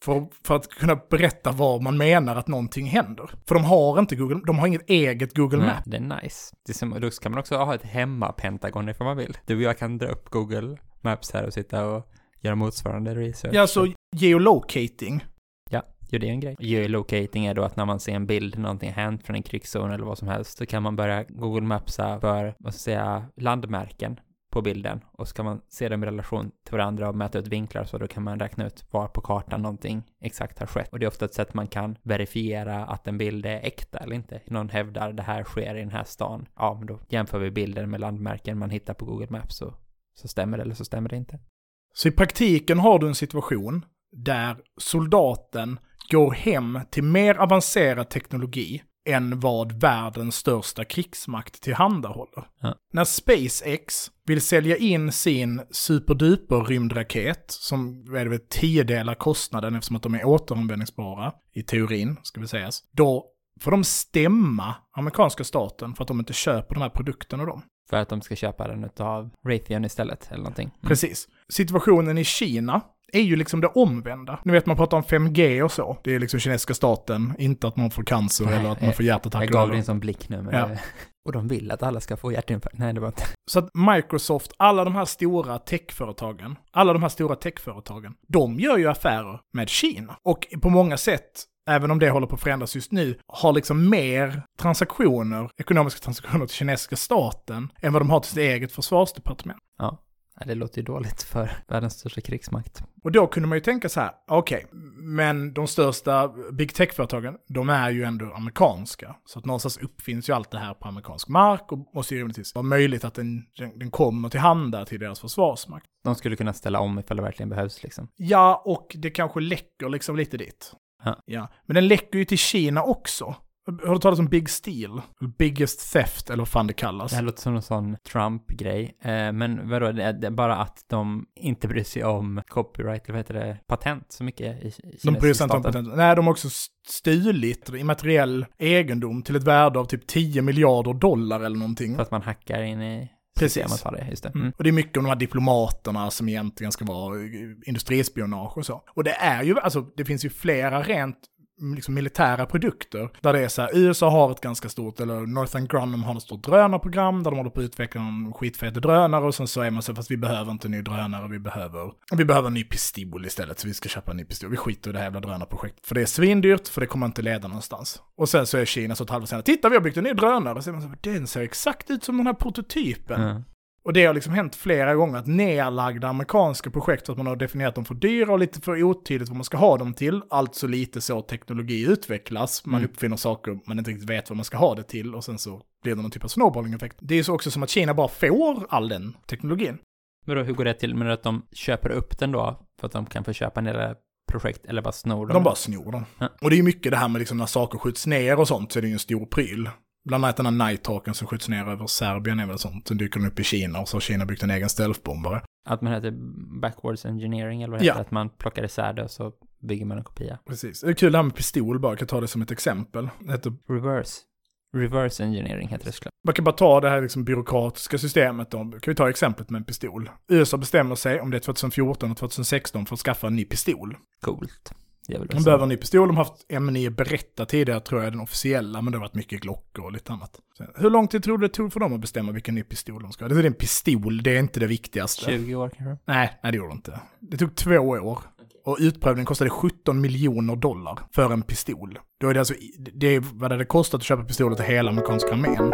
[SPEAKER 2] för, för att kunna berätta var man menar att någonting händer. För de har inte Google, de har inget eget Google Maps.
[SPEAKER 3] det är nice. Det är som, då kan man också ha ett hemma-pentagon ifall man vill. Du och jag kan dra upp Google Maps här och sitta och göra motsvarande research.
[SPEAKER 2] Ja, så geolocating.
[SPEAKER 3] Ja, jo, det är en grej. Geolocating är då att när man ser en bild, någonting har hänt från en krigszon eller vad som helst, så kan man börja Google Mapsa för, vad ska jag säga, landmärken på bilden och så kan man se dem i relation till varandra och mäta ut vinklar så då kan man räkna ut var på kartan någonting exakt har skett. Och det är ofta ett sätt man kan verifiera att en bild är äkta eller inte. Någon hävdar det här sker i den här stan. Ja, men då jämför vi bilden med landmärken man hittar på Google Maps och så stämmer det eller så stämmer det inte.
[SPEAKER 2] Så i praktiken har du en situation där soldaten går hem till mer avancerad teknologi än vad världens största krigsmakt tillhandahåller.
[SPEAKER 3] Ja.
[SPEAKER 2] När SpaceX vill sälja in sin superduper rymdraket, som är det, väl, tiodelar kostnaden eftersom att de är återanvändningsbara, i teorin, ska vi sägas, då får de stämma amerikanska staten för att de inte köper de här produkterna av dem.
[SPEAKER 3] För att de ska köpa den av Raytheon istället eller någonting. Mm.
[SPEAKER 2] Precis. Situationen i Kina är ju liksom det omvända. Ni vet man pratar om 5G och så. Det är liksom kinesiska staten, inte att man får cancer
[SPEAKER 3] Nej,
[SPEAKER 2] eller att man får hjärtattack.
[SPEAKER 3] Jag gav dig en sån blick nu. Men
[SPEAKER 2] Ja.
[SPEAKER 3] Och de vill att alla ska få hjärtinfarkt. Nej, det var inte.
[SPEAKER 2] Så att Microsoft, alla de här stora techföretagen, alla de här stora techföretagen, de gör ju affärer med Kina. Och på många sätt, även om det håller på att förändras just nu, har liksom mer transaktioner, ekonomiska transaktioner till kinesiska staten än vad de har till sitt eget försvarsdepartement.
[SPEAKER 3] Ja. Ja, det låter ju dåligt för världens största krigsmakt.
[SPEAKER 2] Och då kunde man ju tänka så här, okej, men de största big tech-företagen, de är ju ändå amerikanska. Så att någonstans uppfinns ju allt det här på amerikansk mark och måste ju rimligtvis vara möjligt att den, den, den kommer till handa till deras försvarsmakt.
[SPEAKER 3] De skulle kunna ställa om ifall det verkligen behövs liksom.
[SPEAKER 2] Ja, och det kanske läcker liksom lite dit.
[SPEAKER 3] Ja.
[SPEAKER 2] ja. Men den läcker ju till Kina också. Har du talat om Big Steel? Biggest Theft, eller vad fan det kallas.
[SPEAKER 3] Det här låter som en sån Trump-grej. Eh, men vadå, det är bara att de inte bryr sig om copyright, eller vad heter det, patent så mycket i, i
[SPEAKER 2] De bryr sig inte om patent. Nej, de har också stulit immateriell egendom till ett värde av typ 10 miljarder dollar eller någonting.
[SPEAKER 3] För att man hackar in i
[SPEAKER 2] Precis.
[SPEAKER 3] det, just det.
[SPEAKER 2] Mm.
[SPEAKER 3] Mm.
[SPEAKER 2] Och det är mycket om de här diplomaterna som egentligen ska vara industrispionage och så. Och det är ju, alltså det finns ju flera rent liksom militära produkter där det är så här, USA har ett ganska stort, eller Northern Grumman har ett stort drönarprogram där de håller på att utveckla en skitfet drönare och sen så är man så fast vi behöver inte en ny drönare, vi behöver, vi behöver en ny pistol istället, så vi ska köpa en ny pistol. Vi skiter i det här jävla drönarprojektet, för det är svindyrt, för det kommer inte leda någonstans. Och sen så är Kina så ett halvår senare, titta vi har byggt en ny drönare, och så är man så här, den ser exakt ut som den här prototypen.
[SPEAKER 3] Mm.
[SPEAKER 2] Och det har liksom hänt flera gånger att nedlagda amerikanska projekt för att man har definierat dem för dyra och lite för otydligt vad man ska ha dem till. Alltså lite så teknologi utvecklas. Man
[SPEAKER 3] Mm.
[SPEAKER 2] uppfinner saker man inte riktigt vet vad man ska ha det till och sen så blir det någon typ av snowballing-effekt. Det är ju så också som att Kina bara får all den teknologin.
[SPEAKER 3] Men då, hur går det till? Men att de köper upp den då för att de kan få köpa del projekt eller bara snor dem?
[SPEAKER 2] De bara snor dem.
[SPEAKER 3] Ja.
[SPEAKER 2] Och det är ju mycket det här med liksom när saker skjuts ner och sånt så är det ju en stor pryl. Bland annat den här Nighthawken som skjuts ner över Serbien är väl sånt. Sen dyker den upp i Kina och så har Kina byggt en egen stealthbombare.
[SPEAKER 3] Att man heter backwards engineering eller vad det
[SPEAKER 2] Ja.
[SPEAKER 3] heter? Att man plockar isär det och så bygger man en kopia.
[SPEAKER 2] Precis. Det är kul det här med pistol bara, jag kan ta det som ett exempel. Det heter
[SPEAKER 3] Reverse. Reverse engineering heter det såklart.
[SPEAKER 2] Man kan bara ta det här liksom byråkratiska systemet då. Kan vi ta exemplet med en pistol. USA bestämmer sig om det är 2014 och 2016 för att skaffa en ny pistol.
[SPEAKER 3] Coolt.
[SPEAKER 2] De behöver en ny pistol, de har haft M9 Beretta tidigare tror jag är den officiella, men det har varit mycket Glockor och lite annat. Så, hur lång tid tror du det tog för dem att bestämma vilken ny pistol de ska ha? Det är en pistol, det är inte det viktigaste.
[SPEAKER 3] 20 år kanske?
[SPEAKER 2] Nej, nej det gjorde det inte. Det tog två år. Och utprövningen kostade 17 miljoner dollar för en pistol. Då är det alltså, det är vad det hade kostat att köpa pistoler till hela amerikanska armén.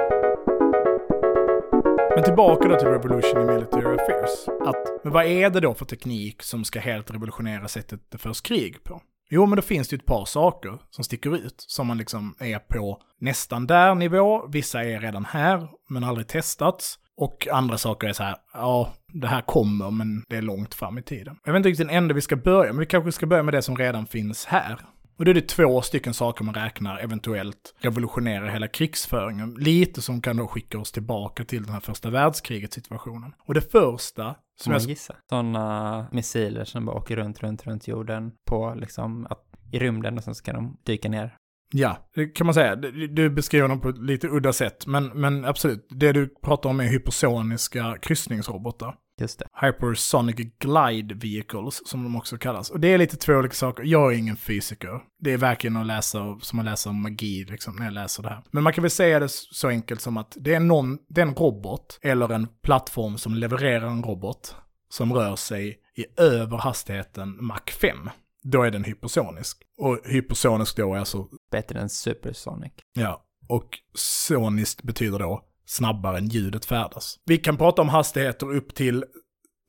[SPEAKER 2] Men tillbaka då till Revolution in Military Affairs. Att, men vad är det då för teknik som ska helt revolutionera sättet det förs krig på? Jo, men då finns det ju ett par saker som sticker ut, som man liksom är på nästan där nivå, vissa är redan här, men aldrig testats. Och andra saker är så här, ja, det här kommer, men det är långt fram i tiden. Jag vet inte riktigt den enda vi ska börja, men vi kanske ska börja med det som redan finns här. Och då är det två stycken saker man räknar eventuellt revolutionerar hela krigsföringen. Lite som kan då skicka oss tillbaka till den här första världskriget situationen. Och det första,
[SPEAKER 3] som man
[SPEAKER 2] jag...
[SPEAKER 3] gissa. Sådana missiler som bara åker runt, runt, runt jorden på liksom att, i rymden och sen ska de dyka ner.
[SPEAKER 2] Ja, det kan man säga. Du, du beskriver dem på ett lite udda sätt, men, men absolut. Det du pratar om är hypersoniska kryssningsrobotar.
[SPEAKER 3] Just det.
[SPEAKER 2] Hypersonic Glide Vehicles, som de också kallas. Och det är lite två olika saker. Jag är ingen fysiker. Det är verkligen att läsa, som att läsa om magi, liksom, när jag läser det här. Men man kan väl säga det så enkelt som att det är någon, det är en robot, eller en plattform som levererar en robot, som rör sig i över hastigheten Mach 5. Då är den hypersonisk. Och hypersonisk då är alltså,
[SPEAKER 3] Bättre än Supersonic.
[SPEAKER 2] ja, och soniskt betyder då snabbare än ljudet färdas. Vi kan prata om hastigheter upp till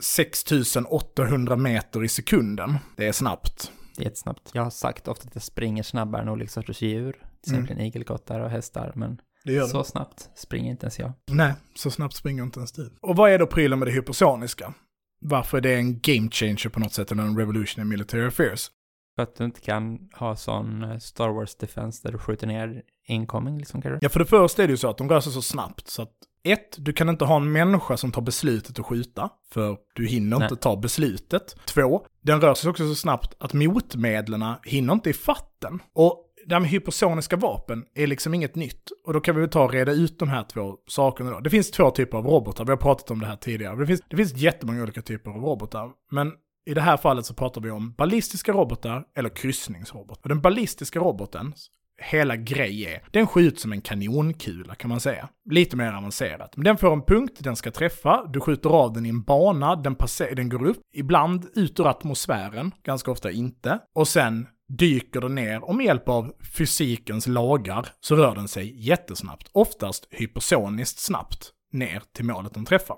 [SPEAKER 2] 6800 meter i sekunden. Det är snabbt.
[SPEAKER 3] Det är jättesnabbt. Jag har sagt ofta att jag springer snabbare än olika sorters djur. Till exempel igelkottar och hästar, men
[SPEAKER 2] Det
[SPEAKER 3] så snabbt springer inte ens jag.
[SPEAKER 2] Nej, så snabbt springer inte ens du. Och vad är då prylen med det hypersoniska? Varför är det en game changer på något sätt, eller en revolution in military affairs?
[SPEAKER 3] För att du inte kan ha sån eh, Star Wars defense där du skjuter ner incoming liksom kanske?
[SPEAKER 2] Ja, för det första är det ju så att de rör sig så snabbt så att ett, du kan inte ha en människa som tar beslutet att skjuta, för du hinner
[SPEAKER 3] Nej.
[SPEAKER 2] inte ta beslutet. Två, den rör sig också så snabbt att motmedlen hinner inte ifatt den. Och det här med hypersoniska vapen är liksom inget nytt. Och då kan vi väl ta och reda ut de här två sakerna då. Det finns två typer av robotar, vi har pratat om det här tidigare. Det finns, det finns jättemånga olika typer av robotar. Men i det här fallet så pratar vi om ballistiska robotar eller kryssningsrobotar. Och den ballistiska roboten, hela grej är, den skjuts som en kanonkula kan man säga. Lite mer avancerat. Men den får en punkt, den ska träffa, du skjuter av den i en bana, den, passer, den går upp, ibland ut ur atmosfären, ganska ofta inte. Och sen dyker den ner och med hjälp av fysikens lagar så rör den sig jättesnabbt, oftast hypersoniskt snabbt, ner till målet den träffar.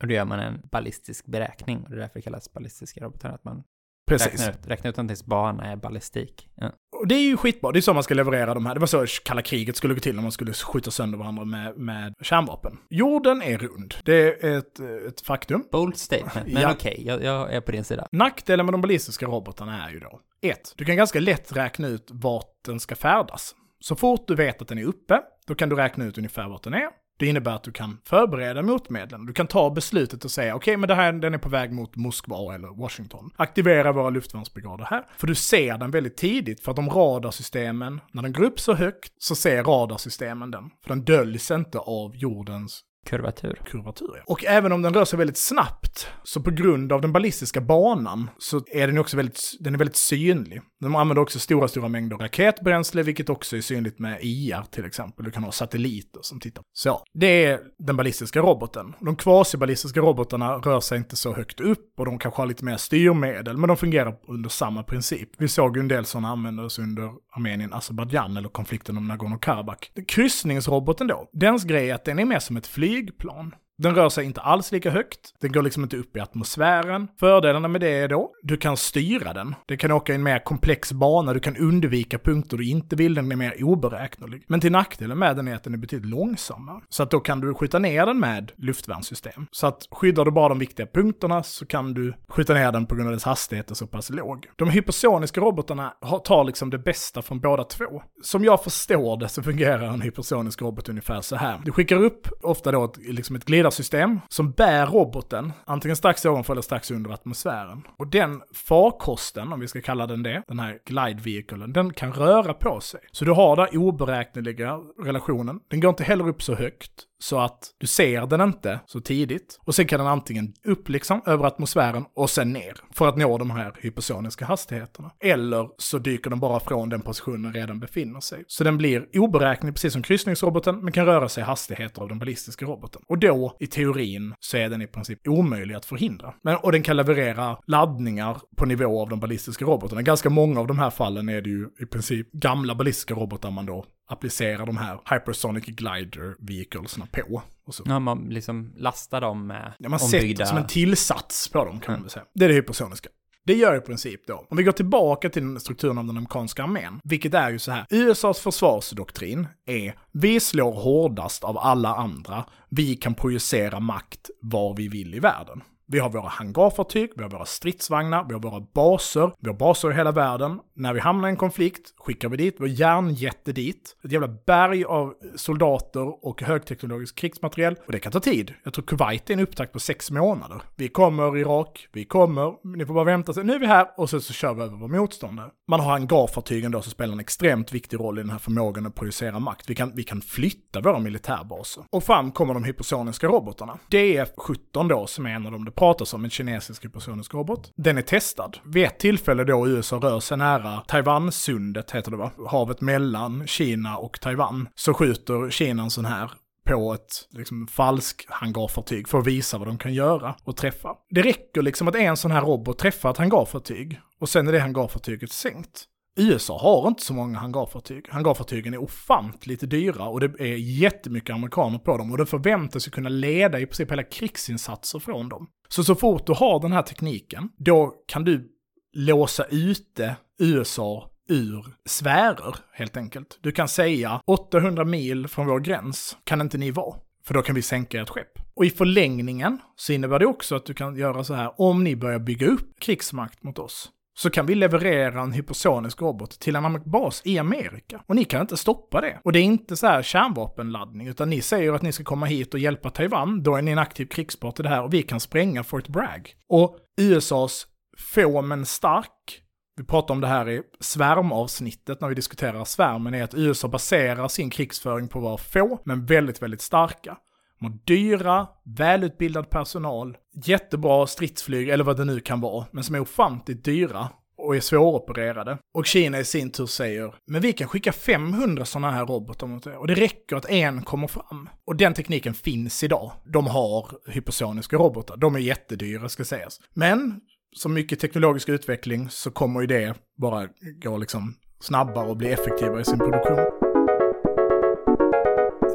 [SPEAKER 3] Och då gör man en ballistisk beräkning och det är därför det kallas ballistiska robotar. Att man
[SPEAKER 2] Precis.
[SPEAKER 3] räknar ut, räknar ut någonting bana är ballistik. Ja.
[SPEAKER 2] Och det är ju skitbra, det är så man ska leverera de här. Det var så kalla kriget skulle gå till när man skulle skjuta sönder varandra med, med kärnvapen. Jorden är rund, det är ett, ett faktum.
[SPEAKER 3] Bold statement, men
[SPEAKER 2] Ja.
[SPEAKER 3] okej, jag, jag är på din sida.
[SPEAKER 2] Nackdelen med de ballistiska robotarna är ju då, ett, Du kan ganska lätt räkna ut vart den ska färdas. Så fort du vet att den är uppe, då kan du räkna ut ungefär vart den är. Det innebär att du kan förbereda motmedlen. Du kan ta beslutet och säga okej, men det här, den är på väg mot Moskva eller Washington. Aktivera våra luftvärnsbrigader här. För du ser den väldigt tidigt, för att om radarsystemen, när den går upp så högt, så ser radarsystemen den. För den döljs inte av jordens
[SPEAKER 3] Kurvatur.
[SPEAKER 2] kurvatur. ja. Och även om den rör sig väldigt snabbt, så på grund av den ballistiska banan så är den också väldigt, den är väldigt synlig. De använder också stora, stora mängder raketbränsle, vilket också är synligt med IR till exempel. Du kan ha satelliter som tittar. Så, det är den ballistiska roboten. De kvasiballistiska robotarna rör sig inte så högt upp och de kanske har lite mer styrmedel, men de fungerar under samma princip. Vi såg ju en del sådana användas under Armenien, Azerbajdzjan eller konflikten om Nagorno-Karabach. Kryssningsroboten då, dens grej är att den är mer som ett flyg, flygplan. Den rör sig inte alls lika högt, den går liksom inte upp i atmosfären. Fördelarna med det är då, du kan styra den. Det kan åka i en mer komplex bana, du kan undvika punkter du inte vill, den är mer oberäknelig. Men till nackdelen med den är att den är betydligt långsammare. Så att då kan du skjuta ner den med luftvärnssystem. Så att skyddar du bara de viktiga punkterna så kan du skjuta ner den på grund av dess hastighet är så pass låg. De hypersoniska robotarna tar liksom det bästa från båda två. Som jag förstår det så fungerar en hypersonisk robot ungefär så här. Du skickar upp ofta då ett, liksom ett glidarsystem som bär roboten, antingen strax ovanför eller strax under atmosfären. Och den farkosten, om vi ska kalla den det, den här glide vehicle, den kan röra på sig. Så du har där oberäkneliga relationen. Den går inte heller upp så högt så att du ser den inte så tidigt. Och sen kan den antingen upp liksom över atmosfären och sen ner för att nå de här hypersoniska hastigheterna. Eller så dyker den bara från den positionen den redan befinner sig. Så den blir oberäknelig precis som kryssningsroboten men kan röra sig i hastigheter av den ballistiska roboten. Och då, i teorin, så är den i princip omöjlig att förhindra. Men, och den kan leverera laddningar på nivå av de ballistiska robotarna. Ganska många av de här fallen är det ju i princip gamla ballistiska robotar man då applicerar de här hypersonic glider vehiclesna på. Och så.
[SPEAKER 3] Ja, man liksom lastar dem med
[SPEAKER 2] Ja, man
[SPEAKER 3] ombyggda...
[SPEAKER 2] sätter som en tillsats på dem kan man
[SPEAKER 3] Mm.
[SPEAKER 2] väl säga. Det är det hypersoniska. Det gör i princip då, om vi går tillbaka till strukturen av den amerikanska armén, vilket är ju så här, USAs försvarsdoktrin är vi slår hårdast av alla andra, vi kan projicera makt var vi vill i världen. Vi har våra hangarfartyg, vi har våra stridsvagnar, vi har våra baser, vi har baser i hela världen. När vi hamnar i en konflikt skickar vi dit vår järnjätte dit. Ett jävla berg av soldater och högteknologisk krigsmateriel. Och det kan ta tid. Jag tror Kuwait är en upptakt på sex månader. Vi kommer Irak, vi kommer, ni får bara vänta sig, nu är vi här och så, så kör vi över vår motståndare. Man har hangarfartygen då som spelar en extremt viktig roll i den här förmågan att projicera makt. Vi kan, vi kan flytta våra militärbaser. Och fram kommer de hypersoniska robotarna. DF-17 då, som är en av de pratas om, en kinesisk hypersonisk robot. Den är testad. Vid ett tillfälle då USA rör sig nära Taiwansundet, heter det va? Havet mellan Kina och Taiwan. Så skjuter Kina en sån här på ett liksom, falsk hangarfartyg för att visa vad de kan göra och träffa. Det räcker liksom att en sån här robot träffar ett hangarfartyg och sen är det hangarfartyget sänkt. USA har inte så många hangarfartyg. Hangarfartygen är ofantligt dyra och det är jättemycket amerikaner på dem och det förväntas ju kunna leda i princip hela krigsinsatser från dem. Så så fort du har den här tekniken, då kan du låsa ute USA ur sfärer, helt enkelt. Du kan säga 800 mil från vår gräns kan inte ni vara, för då kan vi sänka ert skepp. Och i förlängningen så innebär det också att du kan göra så här, om ni börjar bygga upp krigsmakt mot oss, så kan vi leverera en hypersonisk robot till en bas i Amerika. Och ni kan inte stoppa det. Och det är inte så här kärnvapenladdning, utan ni säger att ni ska komma hit och hjälpa Taiwan, då är ni en aktiv krigspart i det här och vi kan spränga Fort Bragg. Och USAs få men stark vi pratar om det här i svärmavsnittet när vi diskuterar svärmen, är att USA baserar sin krigsföring på att vara få, men väldigt, väldigt starka. De dyra, välutbildad personal, jättebra stridsflyg, eller vad det nu kan vara, men som är ofantligt dyra och är svåropererade. Och Kina i sin tur säger, men vi kan skicka 500 sådana här robotar mot er, och det räcker att en kommer fram. Och den tekniken finns idag. De har hypersoniska robotar, de är jättedyra ska sägas. Men som mycket teknologisk utveckling så kommer ju det bara gå liksom snabbare och bli effektivare i sin produktion.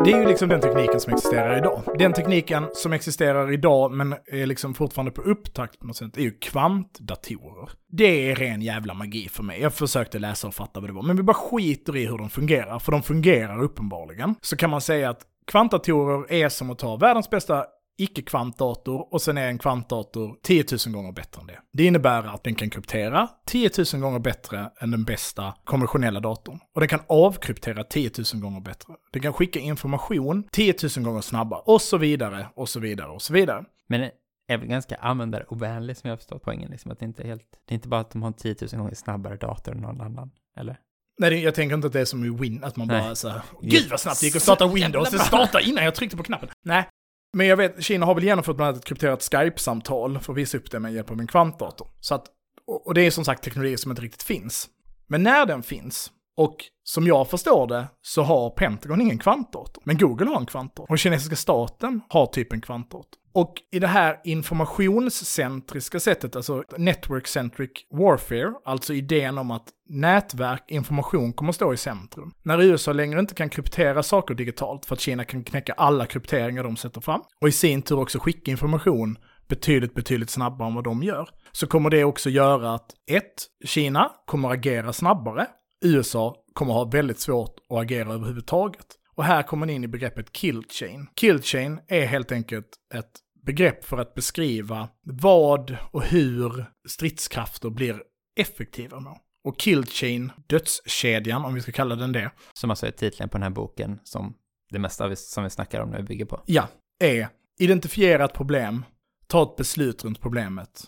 [SPEAKER 2] Det är ju liksom den tekniken som existerar idag. Den tekniken som existerar idag men är liksom fortfarande på upptakt på något sätt är ju kvantdatorer. Det är ren jävla magi för mig. Jag försökte läsa och fatta vad det var, men vi bara skiter i hur de fungerar, för de fungerar uppenbarligen. Så kan man säga att kvantdatorer är som att ta världens bästa icke-kvantdator och sen är en kvantdator 10 000 gånger bättre än det. Det innebär att den kan kryptera 10 000 gånger bättre än den bästa konventionella datorn. Och den kan avkryptera 10 000 gånger bättre. Den kan skicka information 10 000 gånger snabbare och så vidare och så vidare och så vidare.
[SPEAKER 3] Men är väl ganska användarovänlig som jag har förstått poängen, liksom att det inte är helt, det är inte bara att de har en 10 000 gånger snabbare dator än någon annan, eller?
[SPEAKER 2] Nej, jag tänker inte att det är som i Win, att man
[SPEAKER 3] Nej.
[SPEAKER 2] bara så här, gud vad snabbt det gick att starta Windows, det startade innan jag tryckte på knappen. Nej, men jag vet, Kina har väl genomfört bland annat ett krypterat Skype-samtal för att visa upp det med hjälp av en kvantdator. Så att, och det är som sagt teknologi som inte riktigt finns. Men när den finns, och som jag förstår det, så har Pentagon ingen kvantdator. Men Google har en kvantdator. Och kinesiska staten har typ en kvantdator. Och i det här informationscentriska sättet, alltså network-centric warfare, alltså idén om att nätverk, information kommer att stå i centrum. När USA längre inte kan kryptera saker digitalt för att Kina kan knäcka alla krypteringar de sätter fram, och i sin tur också skicka information betydligt, betydligt snabbare än vad de gör, så kommer det också göra att ett, Kina kommer att agera snabbare, USA kommer ha väldigt svårt att agera överhuvudtaget. Och här kommer man in i begreppet kill chain. Kill chain är helt enkelt ett begrepp för att beskriva vad och hur stridskrafter blir effektiva med. Och kill chain, dödskedjan om vi ska kalla den det,
[SPEAKER 3] Som alltså är titeln på den här boken som det mesta vi- som vi snackar om nu bygger på.
[SPEAKER 2] ja, är identifiera ett problem, ta ett beslut runt problemet,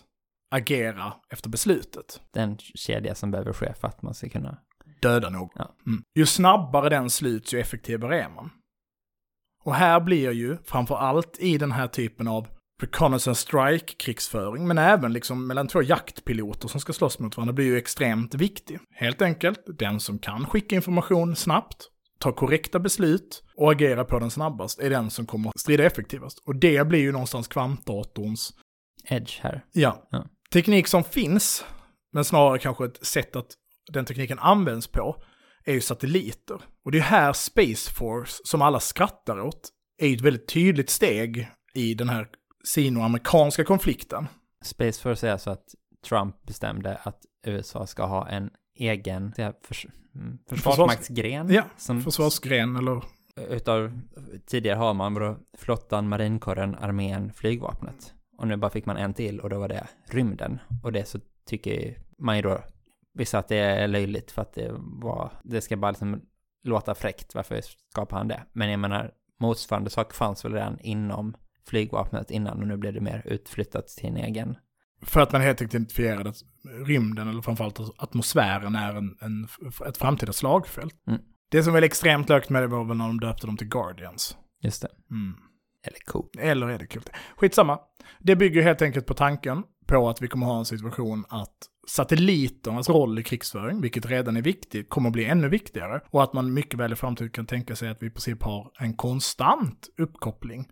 [SPEAKER 2] agera efter beslutet.
[SPEAKER 3] Den kedja som behöver ske för att man ska kunna...
[SPEAKER 2] döda någon.
[SPEAKER 3] Ja.
[SPEAKER 2] Mm. Ju snabbare den sluts, ju effektivare är man. Och här blir ju, framför allt i den här typen av reconnaissance strike-krigsföring, men även liksom mellan två jaktpiloter som ska slåss mot varandra, blir ju extremt viktig. Helt enkelt, den som kan skicka information snabbt, ta korrekta beslut och agera på den snabbast, är den som kommer strida effektivast. Och det blir ju någonstans kvantdatorns
[SPEAKER 3] Edge här.
[SPEAKER 2] Ja.
[SPEAKER 3] Ja.
[SPEAKER 2] Teknik som finns, men snarare kanske ett sätt att den tekniken används på, är ju satelliter. Och det är här Space Force, som alla skrattar åt, är ju ett väldigt tydligt steg i den här sino-amerikanska konflikten.
[SPEAKER 3] Space Force är alltså att Trump bestämde att USA ska ha en egen förs mm, försvarsmaktsgren.
[SPEAKER 2] Ja,
[SPEAKER 3] som,
[SPEAKER 2] Försvarsgren eller...
[SPEAKER 3] Utav, tidigare har man vadå, flottan, marinkåren, armén, flygvapnet. Och nu bara fick man en till och då var det rymden. Och det så tycker man ju då, vissa att det är löjligt för att det var, det ska bara liksom låta fräckt, varför skapar han det? Men jag menar, motsvarande sak fanns väl redan inom flygvapnet innan och nu blev det mer utflyttat till en egen.
[SPEAKER 2] För att man helt enkelt identifierade att rymden, eller framförallt atmosfären, är en, en, ett framtida slagfält.
[SPEAKER 3] Mm.
[SPEAKER 2] Det som är extremt lökt med det var väl när de döpte dem till Guardians.
[SPEAKER 3] Just det.
[SPEAKER 2] Mm.
[SPEAKER 3] Eller cool.
[SPEAKER 2] Eller är det kul? Skitsamma. Det bygger helt enkelt på tanken på att vi kommer ha en situation att satelliternas roll i krigsföring, vilket redan är viktigt, kommer att bli ännu viktigare. Och att man mycket väl i framtiden kan tänka sig att vi i princip har en konstant uppkoppling.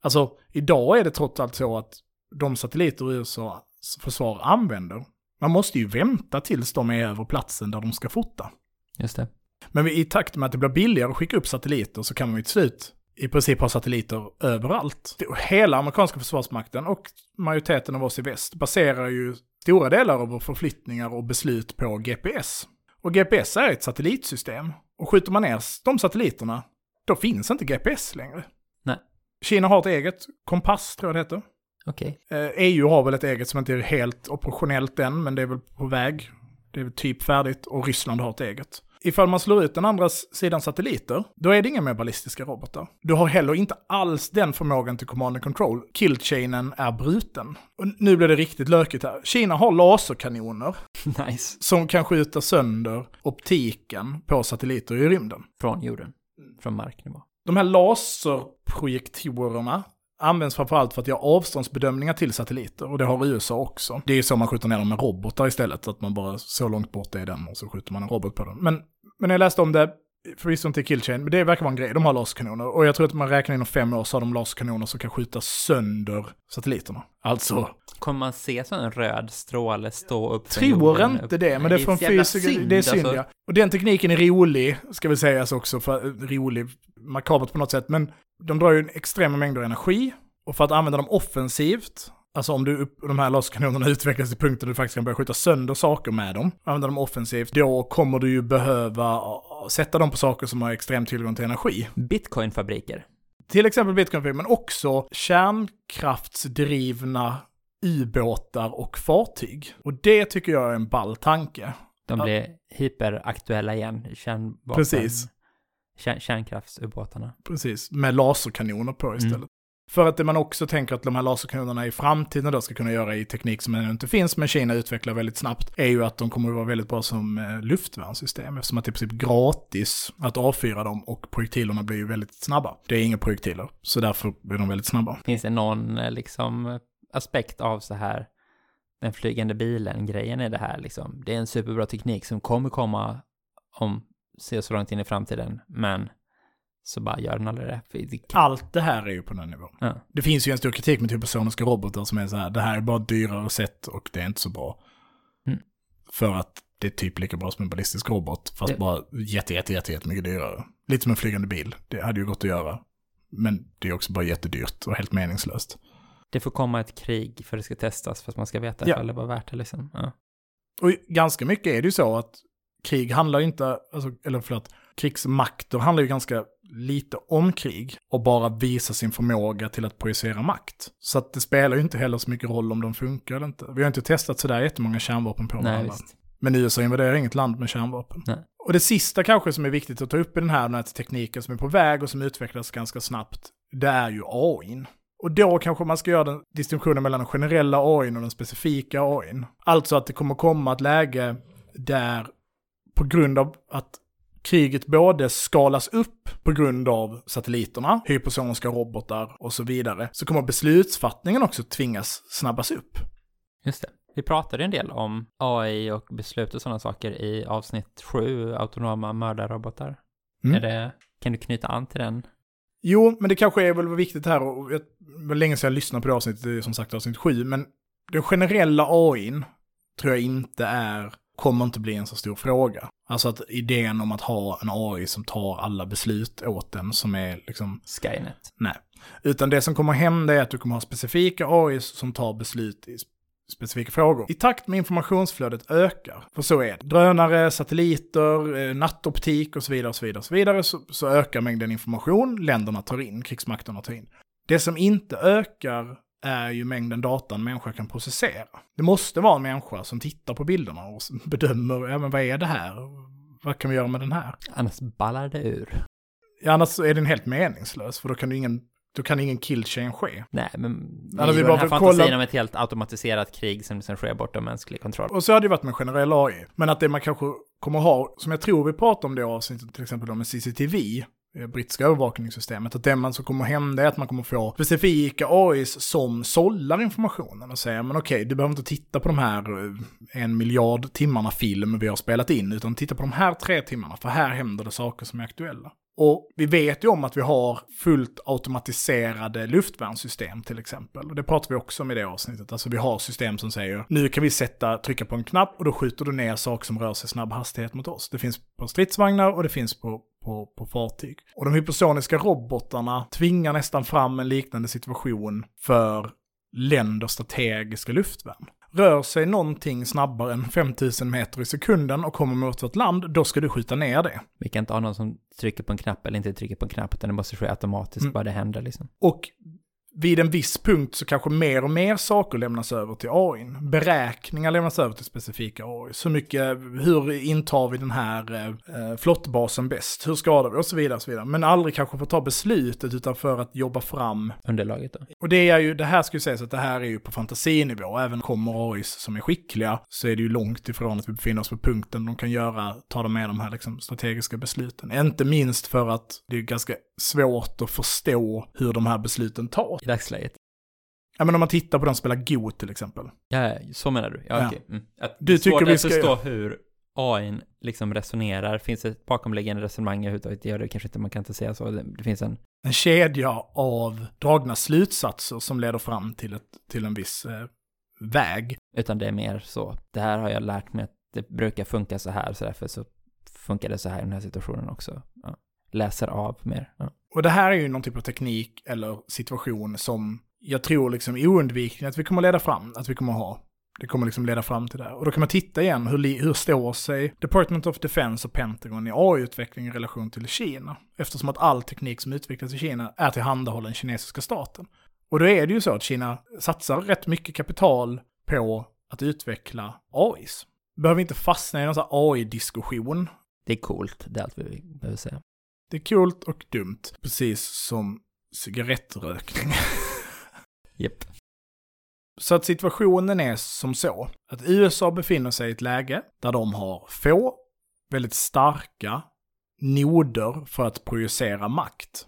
[SPEAKER 2] Alltså, idag är det trots allt så att de satelliter USAs försvar använder, man måste ju vänta tills de är över platsen där de ska fota.
[SPEAKER 3] Just det.
[SPEAKER 2] Men i takt med att det blir billigare att skicka upp satelliter så kan man ju till slut i princip ha satelliter överallt. Hela amerikanska försvarsmakten och majoriteten av oss i väst baserar ju stora delar av våra förflyttningar och beslut på GPS. Och GPS är ett satellitsystem. Och skjuter man ner de satelliterna, då finns inte GPS längre.
[SPEAKER 3] Nej.
[SPEAKER 2] Kina har ett eget, kompass tror jag det heter.
[SPEAKER 3] Okej.
[SPEAKER 2] Eh, EU har väl ett eget som inte är helt operationellt än, men det är väl på väg. Det är väl typ färdigt och Ryssland har ett eget. Ifall man slår ut den andra s- sidan satelliter, då är det inga mer ballistiska robotar. Du har heller inte alls den förmågan till command and control. Killchainen är bruten. Och nu blir det riktigt lökigt här. Kina har laserkanoner
[SPEAKER 3] nice.
[SPEAKER 2] som kan skjuta sönder optiken på satelliter i rymden.
[SPEAKER 3] Från jorden. Från marknivå.
[SPEAKER 2] De här laserprojektorerna används framförallt för att göra avståndsbedömningar till satelliter. Och det har USA också. Det är ju så man skjuter ner dem med robotar istället. Så att man bara, så långt bort är den och så skjuter man en robot på den. Men, men jag läste om det, förvisso inte i Killchain, men det verkar vara en grej. De har laserkanoner. Och jag tror att man räknar inom fem år så har de laserkanoner som kan skjuta sönder satelliterna. Alltså,
[SPEAKER 3] Kommer man se så en röd stråle stå upp
[SPEAKER 2] tror inte
[SPEAKER 3] upp?
[SPEAKER 2] det, men det är från fysiker,
[SPEAKER 3] synd,
[SPEAKER 2] det är synd
[SPEAKER 3] alltså.
[SPEAKER 2] ja. Och den tekniken är rolig, ska vi sägas också, för, rolig, makabert på något sätt, men de drar ju en extrema mängder energi, och för att använda dem offensivt, alltså om du de här laserkanonerna utvecklas till punkten du faktiskt kan börja skjuta sönder saker med dem, använda dem offensivt, då kommer du ju behöva uh, sätta dem på saker som har extrem tillgång till energi.
[SPEAKER 3] Bitcoinfabriker.
[SPEAKER 2] Till exempel bitcoin, men också kärnkraftsdrivna ubåtar och fartyg. Och det tycker jag är en ball tanke.
[SPEAKER 3] De blir hyperaktuella igen. Kärnvapen.
[SPEAKER 2] Precis.
[SPEAKER 3] Kärn, kärnkraftsubåtarna.
[SPEAKER 2] Precis, med laserkanoner på istället. För att det man också tänker att de här laserkanonerna i framtiden då ska kunna göra i teknik som ännu inte finns, men Kina utvecklar väldigt snabbt, är ju att de kommer att vara väldigt bra som eh, luftvärnssystem, eftersom att det är i princip gratis att avfyra dem och projektilerna blir ju väldigt snabba. Det är inga projektiler, så därför blir de väldigt snabba.
[SPEAKER 3] Finns det någon eh, liksom aspekt av så här den flygande bilen-grejen i det här liksom? Det är en superbra teknik som kommer komma om se så långt in i framtiden, men så bara gör den aldrig det. Det
[SPEAKER 2] Allt det här är ju på den nivån.
[SPEAKER 3] Ja.
[SPEAKER 2] Det finns ju en stor kritik med hypersoniska robotar som är så här, det här är bara dyrare sätt och det är inte så bra.
[SPEAKER 3] Mm.
[SPEAKER 2] För att det är typ lika bra som en ballistisk robot, fast
[SPEAKER 3] Ja.
[SPEAKER 2] bara jätte, jätte, jätte, jättemycket dyrare. Lite som en flygande bil, det hade ju gått att göra. Men det är också bara jättedyrt och helt meningslöst.
[SPEAKER 3] Det får komma ett krig för det ska testas för att man ska veta
[SPEAKER 2] Ja.
[SPEAKER 3] ifall det var värt det liksom. Ja.
[SPEAKER 2] Och ganska mycket är det ju så att krig handlar inte, alltså, eller förlåt, krigsmakter handlar ju ganska lite om krig och bara visa sin förmåga till att projicera makt. Så att det spelar ju inte heller så mycket roll om de funkar eller inte. Vi har inte testat sådär jättemånga kärnvapen på
[SPEAKER 3] Nej,
[SPEAKER 2] varandra.
[SPEAKER 3] visst.
[SPEAKER 2] Men USA invaderar inget land med kärnvapen.
[SPEAKER 3] Nej.
[SPEAKER 2] Och det sista kanske som är viktigt att ta upp i den här, den här tekniken som är på väg och som utvecklas ganska snabbt, det är ju AIn. Och då kanske man ska göra den distinktionen mellan den generella AIn och den specifika AIn. Alltså att det kommer komma ett läge där på grund av att kriget både skalas upp på grund av satelliterna, hypersoniska robotar och så vidare, så kommer beslutsfattningen också tvingas snabbas upp.
[SPEAKER 3] Just det. Vi pratade en del om AI och beslut och sådana saker i avsnitt sju, autonoma mördarrobotar.
[SPEAKER 2] Mm.
[SPEAKER 3] Är det, kan du knyta an till den?
[SPEAKER 2] Jo, men det kanske är väl viktigt här, och jag- det var länge sedan jag lyssnade på det avsnittet, det är som sagt avsnitt sju, men den generella AIn tror jag inte är, kommer inte bli en så stor fråga. Alltså att idén om att ha en AI som tar alla beslut åt den, som är liksom,
[SPEAKER 3] Skynet.
[SPEAKER 2] nej. Utan det som kommer hända är att du kommer ha specifika AI som tar beslut i specifika frågor. I takt med informationsflödet ökar, för så är det. Drönare, satelliter, eh, nattoptik och så vidare och så vidare och så vidare så, så ökar mängden information länderna tar in, krigsmakterna tar in. Det som inte ökar är ju mängden data en människa kan processera. Det måste vara en människa som tittar på bilderna och bedömer, ja men vad är det här? Vad kan vi göra med den här?
[SPEAKER 3] Annars ballar det ur.
[SPEAKER 2] Ja, annars är den helt meningslös, för då kan, du ingen, då kan ingen killchain ske.
[SPEAKER 3] Nej, men vi
[SPEAKER 2] Alltså, vi bara
[SPEAKER 3] den här fantasin
[SPEAKER 2] kolla-
[SPEAKER 3] om ett helt automatiserat krig som sen sker bortom mänsklig kontroll.
[SPEAKER 2] Och så hade det varit med generell AI. Men att det man kanske kommer ha, som jag tror vi pratade om det avsnittet, till exempel med CCTV, det brittiska övervakningssystemet, att det man som kommer hända är att man kommer få specifika AIs som sållar informationen och säger, men okej, du behöver inte titta på de här eh, en miljard timmarna film vi har spelat in, utan titta på de här tre timmarna, för här händer det saker som är aktuella. Och vi vet ju om att vi har fullt automatiserade luftvärnssystem till exempel. Och det pratar vi också om i det avsnittet. Alltså vi har system som säger nu kan vi sätta, trycka på en knapp och då skjuter du ner saker som rör sig i snabb hastighet mot oss. Det finns på stridsvagnar och det finns på, på, på fartyg. Och de hypersoniska robotarna tvingar nästan fram en liknande situation för länders strategiska luftvärn. Rör sig någonting snabbare än 5000 meter i sekunden och kommer mot vårt land, då ska du skjuta ner det.
[SPEAKER 3] Vi kan inte ha någon som trycker på en knapp eller inte trycker på en knapp, utan det måste ske automatiskt,
[SPEAKER 2] Mm.
[SPEAKER 3] bara det händer liksom.
[SPEAKER 2] Och vid en viss punkt så kanske mer och mer saker lämnas över till AI. Beräkningar lämnas över till specifika AI. Så mycket, hur intar vi den här eh, flottbasen bäst? Hur skadar vi? Och så vidare. Och så vidare. Men aldrig kanske få ta beslutet utan för att jobba fram.
[SPEAKER 3] Underlaget då.
[SPEAKER 2] Och det är ju, det här ska ju sägas att det här är ju på fantasinivå. Även kommer AI som är skickliga så är det ju långt ifrån att vi befinner oss på punkten de kan göra, ta med de här liksom strategiska besluten. Inte minst för att det är ganska svårt att förstå hur de här besluten tas.
[SPEAKER 3] I dagsläget.
[SPEAKER 2] Ja men om man tittar på den som spelar Go till exempel.
[SPEAKER 3] Ja, så menar du? Ja,
[SPEAKER 2] Ja.
[SPEAKER 3] okej. Mm. Att
[SPEAKER 2] Du
[SPEAKER 3] det är
[SPEAKER 2] tycker
[SPEAKER 3] svårt att
[SPEAKER 2] ska-
[SPEAKER 3] förstå hur AI liksom resonerar. Finns det ett bakomliggande resonemang överhuvudtaget? Det gör det kanske inte, man kan inte säga så. Det, det finns en...
[SPEAKER 2] En kedja av dragna slutsatser som leder fram till, ett, till en viss eh, väg.
[SPEAKER 3] Utan det är mer så. Det här har jag lärt mig att det brukar funka så här, så därför så funkar det så här i den här situationen också. Läser av mer. Ja.
[SPEAKER 2] Och det här är ju någon typ av teknik eller situation som jag tror liksom oundvikligen att vi kommer leda fram, att vi kommer ha. Det kommer liksom leda fram till det. Och då kan man titta igen, hur, hur står sig Department of Defense och Pentagon i AI-utveckling i relation till Kina? Eftersom att all teknik som utvecklas i Kina är tillhandahållen kinesiska staten. Och då är det ju så att Kina satsar rätt mycket kapital på att utveckla AIs. Behöver inte fastna i någon AI-diskussion.
[SPEAKER 3] Det är coolt, det är allt vi behöver säga.
[SPEAKER 2] Det är kul och dumt, precis som cigarettrökning.
[SPEAKER 3] Japp.
[SPEAKER 2] Så att situationen är som så, att USA befinner sig i ett läge där de har få, väldigt starka noder för att projicera makt.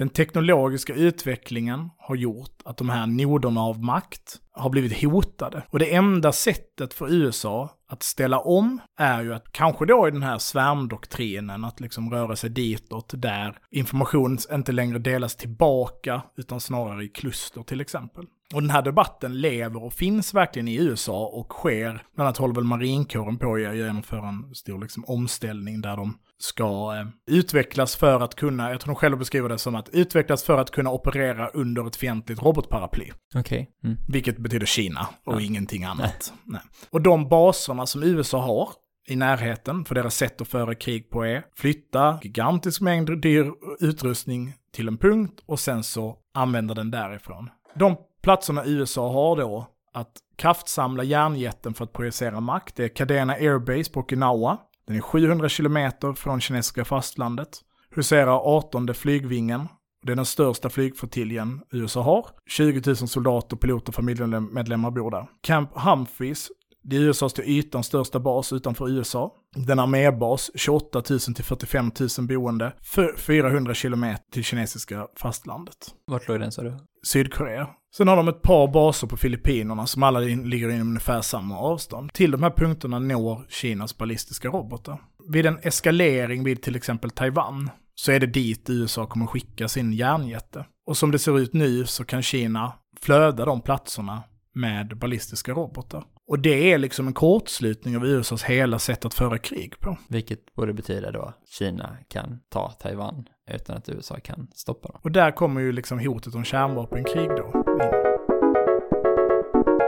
[SPEAKER 2] Den teknologiska utvecklingen har gjort att de här noderna av makt har blivit hotade. Och det enda sättet för USA att ställa om är ju att kanske då i den här svärmdoktrinen att liksom röra sig ditåt där information inte längre delas tillbaka utan snarare i kluster till exempel. Och den här debatten lever och finns verkligen i USA och sker, bland annat håller väl marinkåren på att genomföra en stor liksom, omställning där de ska eh, utvecklas för att kunna, jag tror de själva beskriver det som att utvecklas för att kunna operera under ett fientligt robotparaply.
[SPEAKER 3] Okej. Mm.
[SPEAKER 2] Vilket betyder Kina och
[SPEAKER 3] Ja.
[SPEAKER 2] ingenting annat. Nej. Och de baserna som USA har i närheten, för deras sätt att föra krig på är flytta gigantisk mängd dyr utrustning till en punkt och sen så använda den därifrån. De platserna USA har då att kraftsamla järnjätten för att projicera makt, det är Kadena Airbase på Okinawa. Den är 700 kilometer från kinesiska fastlandet. Huserar 18 flygvingen. Det är den största flygflottiljen USA har. 20 000 soldater, piloter och familjemedlemmar bor där. Camp Humphreys, det är USAs till ytan största bas utanför USA. Den armébas, 28 000 till 45 000 boende, för 400 kilometer till kinesiska fastlandet.
[SPEAKER 3] Vart låg den sa du?
[SPEAKER 2] Sydkorea. Sen har de ett par baser på Filippinerna som alla ligger inom ungefär samma avstånd. Till de här punkterna når Kinas ballistiska robotar. Vid en eskalering vid till exempel Taiwan så är det dit USA kommer skicka sin järnjätte. Och som det ser ut nu så kan Kina flöda de platserna med ballistiska robotar. Och det är liksom en kortslutning av USAs hela sätt att föra krig på.
[SPEAKER 3] Vilket borde betyda då Kina kan ta Taiwan utan att USA kan stoppa dem.
[SPEAKER 2] Och där kommer ju liksom hotet om kärnvapenkrig då.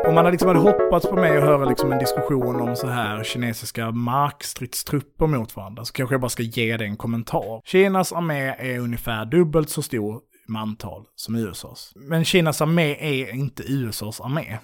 [SPEAKER 2] Om man hade liksom hade hoppats på mig att höra liksom en diskussion om så här kinesiska markstridstrupper mot varandra så kanske jag bara ska ge det en kommentar. Kinas armé är ungefär dubbelt så stor mantal som USAs. Men Kinas armé är inte USAs armé.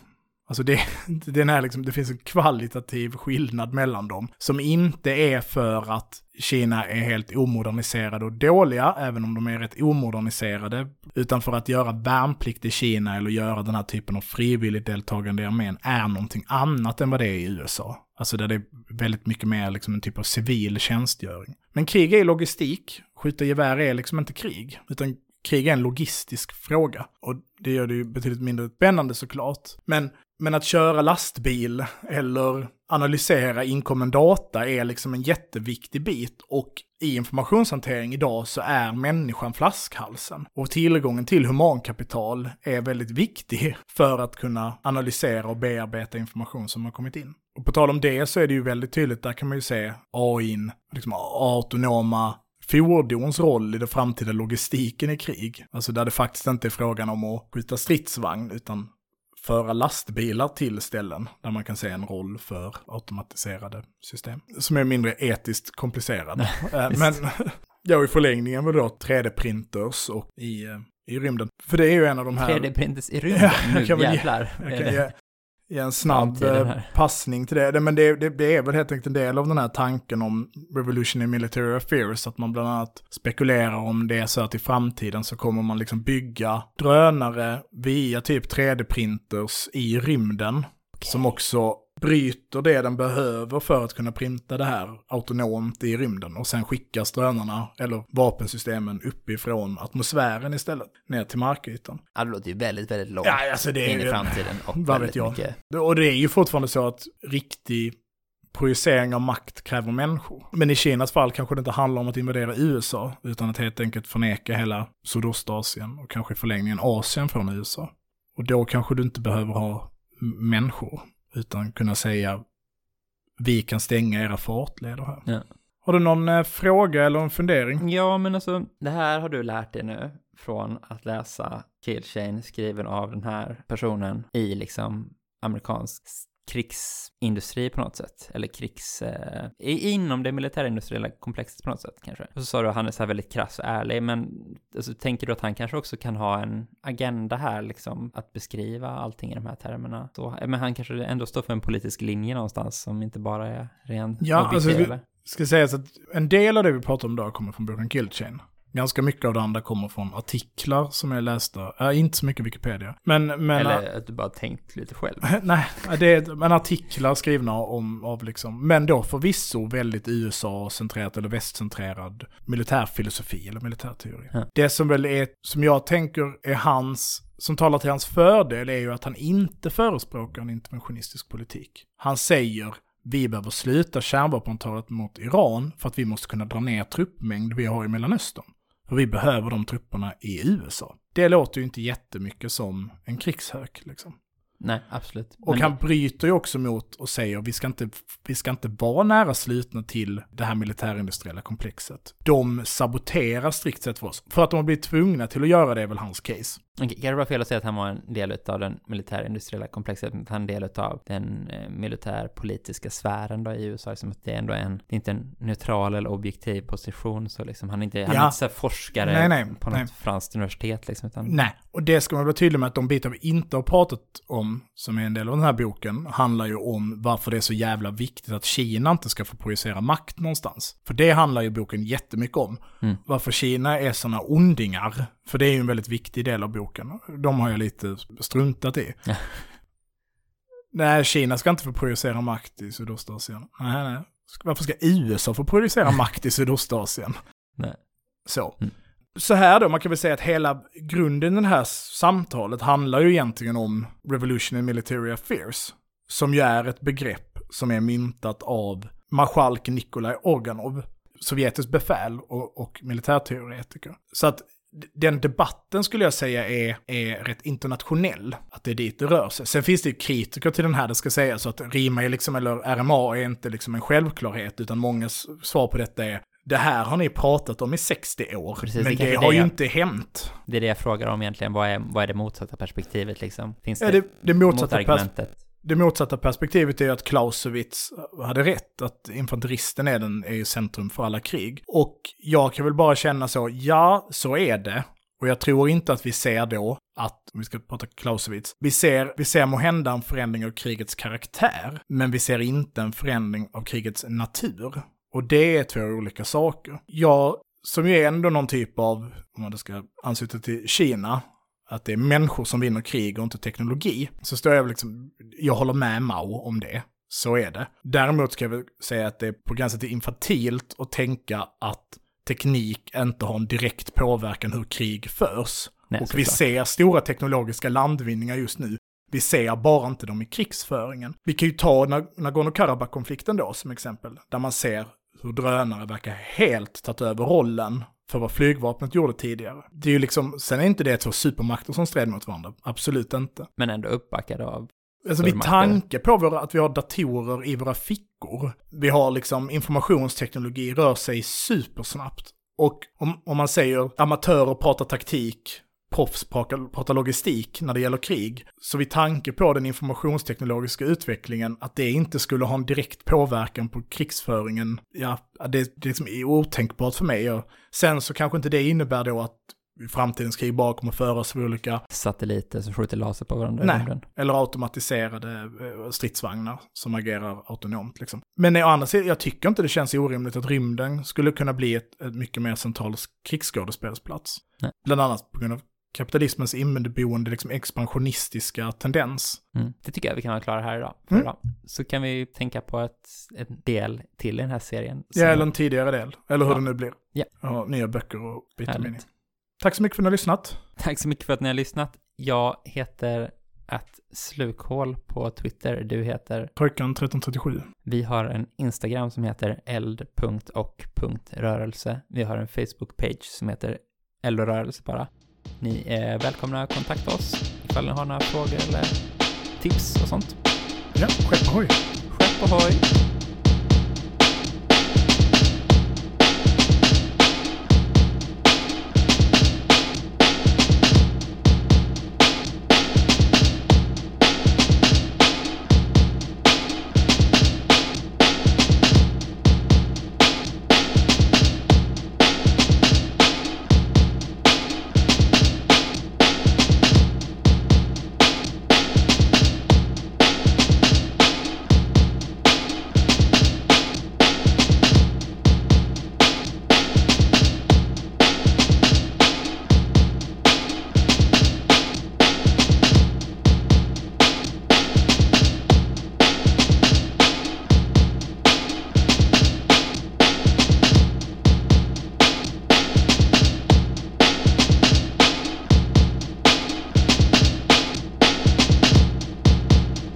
[SPEAKER 2] Alltså det, den är liksom, det finns en kvalitativ skillnad mellan dem som inte är för att Kina är helt omoderniserade och dåliga, även om de är rätt omoderniserade, utan för att göra värnplikt i Kina eller göra den här typen av frivilligt deltagande i armén är någonting annat än vad det är i USA. Alltså där det är väldigt mycket mer liksom en typ av civil tjänstgöring. Men krig är logistik, skjuta gevär är liksom inte krig, utan krig är en logistisk fråga. Och det gör det ju betydligt mindre spännande såklart. Men, men att köra lastbil eller analysera inkommen data är liksom en jätteviktig bit. Och i informationshantering idag så är människan flaskhalsen. Och tillgången till humankapital är väldigt viktig för att kunna analysera och bearbeta information som har kommit in. Och på tal om det så är det ju väldigt tydligt, där kan man ju se AI, liksom autonoma fordons roll i den framtida logistiken i krig. Alltså där det faktiskt inte är frågan om att skjuta stridsvagn, utan föra lastbilar till ställen där man kan se en roll för automatiserade system. Som är mindre etiskt komplicerade. Eh, Men ja, i förlängningen var det då 3D-printers och i, eh, i rymden. För det är ju en av de här...
[SPEAKER 3] 3D-printers i rymden,
[SPEAKER 2] Ja,
[SPEAKER 3] nu jävlar.
[SPEAKER 2] Jag kan ge, ge en snabb eh, passning till det. Men det, det, det är väl helt enkelt en del av den här tanken om revolutionary military affairs. Att man bland annat spekulerar om det är så att i framtiden så kommer man liksom bygga drönare via typ 3D-printers i rymden. Som också bryter det den behöver för att kunna printa det här autonomt i rymden. Och sen skickas drönarna, eller vapensystemen, uppifrån atmosfären istället. Ner till markytan.
[SPEAKER 3] Ja, det låter ju väldigt, väldigt långt
[SPEAKER 2] Ja, alltså det är
[SPEAKER 3] in i
[SPEAKER 2] ju-
[SPEAKER 3] framtiden och
[SPEAKER 2] Vad vet jag.
[SPEAKER 3] mycket.
[SPEAKER 2] Och det är ju fortfarande så att riktig projicering av makt kräver människor. Men i Kinas fall kanske det inte handlar om att invadera USA, utan att helt enkelt förneka hela Sydostasien och kanske i förlängningen Asien från USA. Och då kanske du inte behöver ha människor, utan kunna säga vi kan stänga era fartleder här.
[SPEAKER 3] Ja.
[SPEAKER 2] Har du någon eh, fråga eller en fundering?
[SPEAKER 3] Ja, men alltså, det här har du lärt dig nu från att läsa Kill Chain skriven av den här personen i liksom amerikansk krigsindustri på något sätt. Eller krigs... Eh, inom det militärindustriella komplexet på något sätt kanske. Och så sa du att han är så här väldigt krass och ärlig, men alltså, tänker du att han kanske också kan ha en agenda här, liksom, att beskriva allting i de här termerna? Så, men han kanske ändå står för en politisk linje någonstans som inte bara är ren
[SPEAKER 2] Ja,
[SPEAKER 3] objektiv,
[SPEAKER 2] alltså,
[SPEAKER 3] eller?
[SPEAKER 2] Ska sägas att en del av det vi pratar om idag kommer från boken Kill Chain. Ganska mycket av det andra kommer från artiklar som är lästa. Äh, inte så mycket Wikipedia. Men, men
[SPEAKER 3] Eller att du bara tänkt lite själv.
[SPEAKER 2] Nej, det är men artiklar skrivna om, av liksom, men då förvisso väldigt USA-centrerat eller västcentrerad militärfilosofi eller militärteori.
[SPEAKER 3] Ja.
[SPEAKER 2] Det som väl är, som jag tänker är hans, som talar till hans fördel är ju att han inte förespråkar en interventionistisk politik. Han säger vi behöver sluta kärnvapenavtalet mot Iran för att vi måste kunna dra ner truppmängd vi har i Mellanöstern. För vi behöver de trupperna i USA. Det låter ju inte jättemycket som en krigshök liksom.
[SPEAKER 3] Nej, absolut.
[SPEAKER 2] Och
[SPEAKER 3] Men-
[SPEAKER 2] han bryter ju också mot och säger vi ska inte, vi ska inte vara nära slutna till det här militärindustriella komplexet. De saboterar strikt sett för oss. För att de har blivit tvungna till att göra det är väl hans case.
[SPEAKER 3] Okej, Kan det vara fel att säga att han var en del av den militärindustriella komplexet, att han är en del av den eh, militärpolitiska sfären då i USA, liksom att det ändå är en, det är inte en neutral eller objektiv position, så liksom han är inte, han är
[SPEAKER 2] Ja.
[SPEAKER 3] inte så forskare
[SPEAKER 2] Nej, nej,
[SPEAKER 3] på något
[SPEAKER 2] nej.
[SPEAKER 3] franskt universitet liksom, utan
[SPEAKER 2] Nej, och det ska man vara tydlig med att de bitar vi inte har pratat om, som är en del av den här boken, handlar ju om varför det är så jävla viktigt att Kina inte ska få projicera makt någonstans. För det handlar ju boken jättemycket om.
[SPEAKER 3] Mm.
[SPEAKER 2] Varför Kina är sådana ondingar. För det är ju en väldigt viktig del av boken. De har jag lite struntat i.
[SPEAKER 3] Ja.
[SPEAKER 2] Nej, Kina ska inte få projicera makt i Sydostasien. Nej, nej. Varför ska USA få projicera makt i Sydostasien?
[SPEAKER 3] Nej.
[SPEAKER 2] Så.
[SPEAKER 3] Mm.
[SPEAKER 2] Så här då, man kan väl säga att hela grunden i det här samtalet handlar ju egentligen om Revolution in Military Affairs. Som ju är ett begrepp som är myntat av marskalk Nikolaj Organov, sovjetisk befäl och, och militärteoretiker. Så att den debatten skulle jag säga är, är rätt internationell, att det är dit det rör sig. Sen finns det ju kritiker till den här, det ska sägas, så att RIMA är liksom, eller RMA är inte liksom en självklarhet, utan många svar på detta är det här har ni pratat om i 60 år,
[SPEAKER 3] Precis, det
[SPEAKER 2] men det
[SPEAKER 3] är
[SPEAKER 2] har
[SPEAKER 3] det
[SPEAKER 2] ju
[SPEAKER 3] jag-
[SPEAKER 2] inte hänt.
[SPEAKER 3] Det är det jag frågar om egentligen, vad är, vad är det motsatta perspektivet liksom? Finns
[SPEAKER 2] Ja,
[SPEAKER 3] det,
[SPEAKER 2] det, det, motsatta pers-
[SPEAKER 3] motargumentet?
[SPEAKER 2] det motsatta perspektivet är ju att Clausewitz hade rätt, att infanteristen är, den, är ju centrum för alla krig. Och jag kan väl bara känna så, ja, så är det. Och jag tror inte att vi ser då att, om vi ska prata Clausewitz, vi ser, vi ser måhända en förändring av krigets karaktär, men vi ser inte en förändring av krigets natur. Och det är två olika saker. Jag, som ju är ändå någon typ av, om man ska ansluta till Kina, att det är människor som vinner krig och inte teknologi, så står jag liksom, jag håller med Mao om det. Så är det. Däremot ska jag väl säga att det är på gränsen till infantilt att tänka att teknik inte har en direkt påverkan hur krig förs.
[SPEAKER 3] Nej,
[SPEAKER 2] och vi ser stora teknologiska landvinningar just nu. Vi ser bara inte dem i krigsföringen. Vi kan ju ta Nag- Nagorno-Karabach-konflikten då som exempel, där man ser hur drönare verkar helt tagit över rollen för vad flygvapnet gjorde tidigare. Det är ju liksom, sen är inte det två supermakter som stred mot varandra, absolut inte.
[SPEAKER 3] Men ändå uppbackade av
[SPEAKER 2] Alltså
[SPEAKER 3] Stormakter.
[SPEAKER 2] tanke på våra, att vi har datorer i våra fickor, vi har liksom informationsteknologi rör sig supersnabbt. Och om, om man säger amatörer pratar taktik, proffs pratar, logistik när det gäller krig, så vid tanke på den informationsteknologiska utvecklingen, att det inte skulle ha en direkt påverkan på krigsföringen, ja, det, det är liksom otänkbart för mig. Och sen så kanske inte det innebär då att framtidens krig bara kommer föras av olika
[SPEAKER 3] satelliter som skjuter laser på varandra
[SPEAKER 2] Nej. eller automatiserade eh, stridsvagnar som agerar autonomt. Liksom. Men å andra sidan, jag tycker inte det känns orimligt att rymden skulle kunna bli ett, ett mycket mer central krigsskådespelsplats.
[SPEAKER 3] Nej.
[SPEAKER 2] Bland annat på grund av kapitalismens inneboende liksom expansionistiska tendens.
[SPEAKER 3] Mm. Det tycker jag vi kan vara klara här idag.
[SPEAKER 2] Mm.
[SPEAKER 3] idag. Så kan vi tänka på ett, en del till i den här serien.
[SPEAKER 2] Ja, eller en tidigare del, eller hur
[SPEAKER 3] Ja.
[SPEAKER 2] det nu blir.
[SPEAKER 3] Ja.
[SPEAKER 2] Har nya böcker och mening. Tack så mycket för att ni har lyssnat.
[SPEAKER 3] Tack så mycket för att ni har lyssnat. Jag heter att slukhål på Twitter. Du heter
[SPEAKER 2] Trojkan 1337.
[SPEAKER 3] Vi har en Instagram som heter eld.och.rörelse. Vi har en Facebook-page som heter Eld och rörelse bara. Ni är välkomna att kontakta oss ifall ni har några frågor eller tips och sånt.
[SPEAKER 2] Ja, skepp ohoj.
[SPEAKER 3] Skepp ohoj!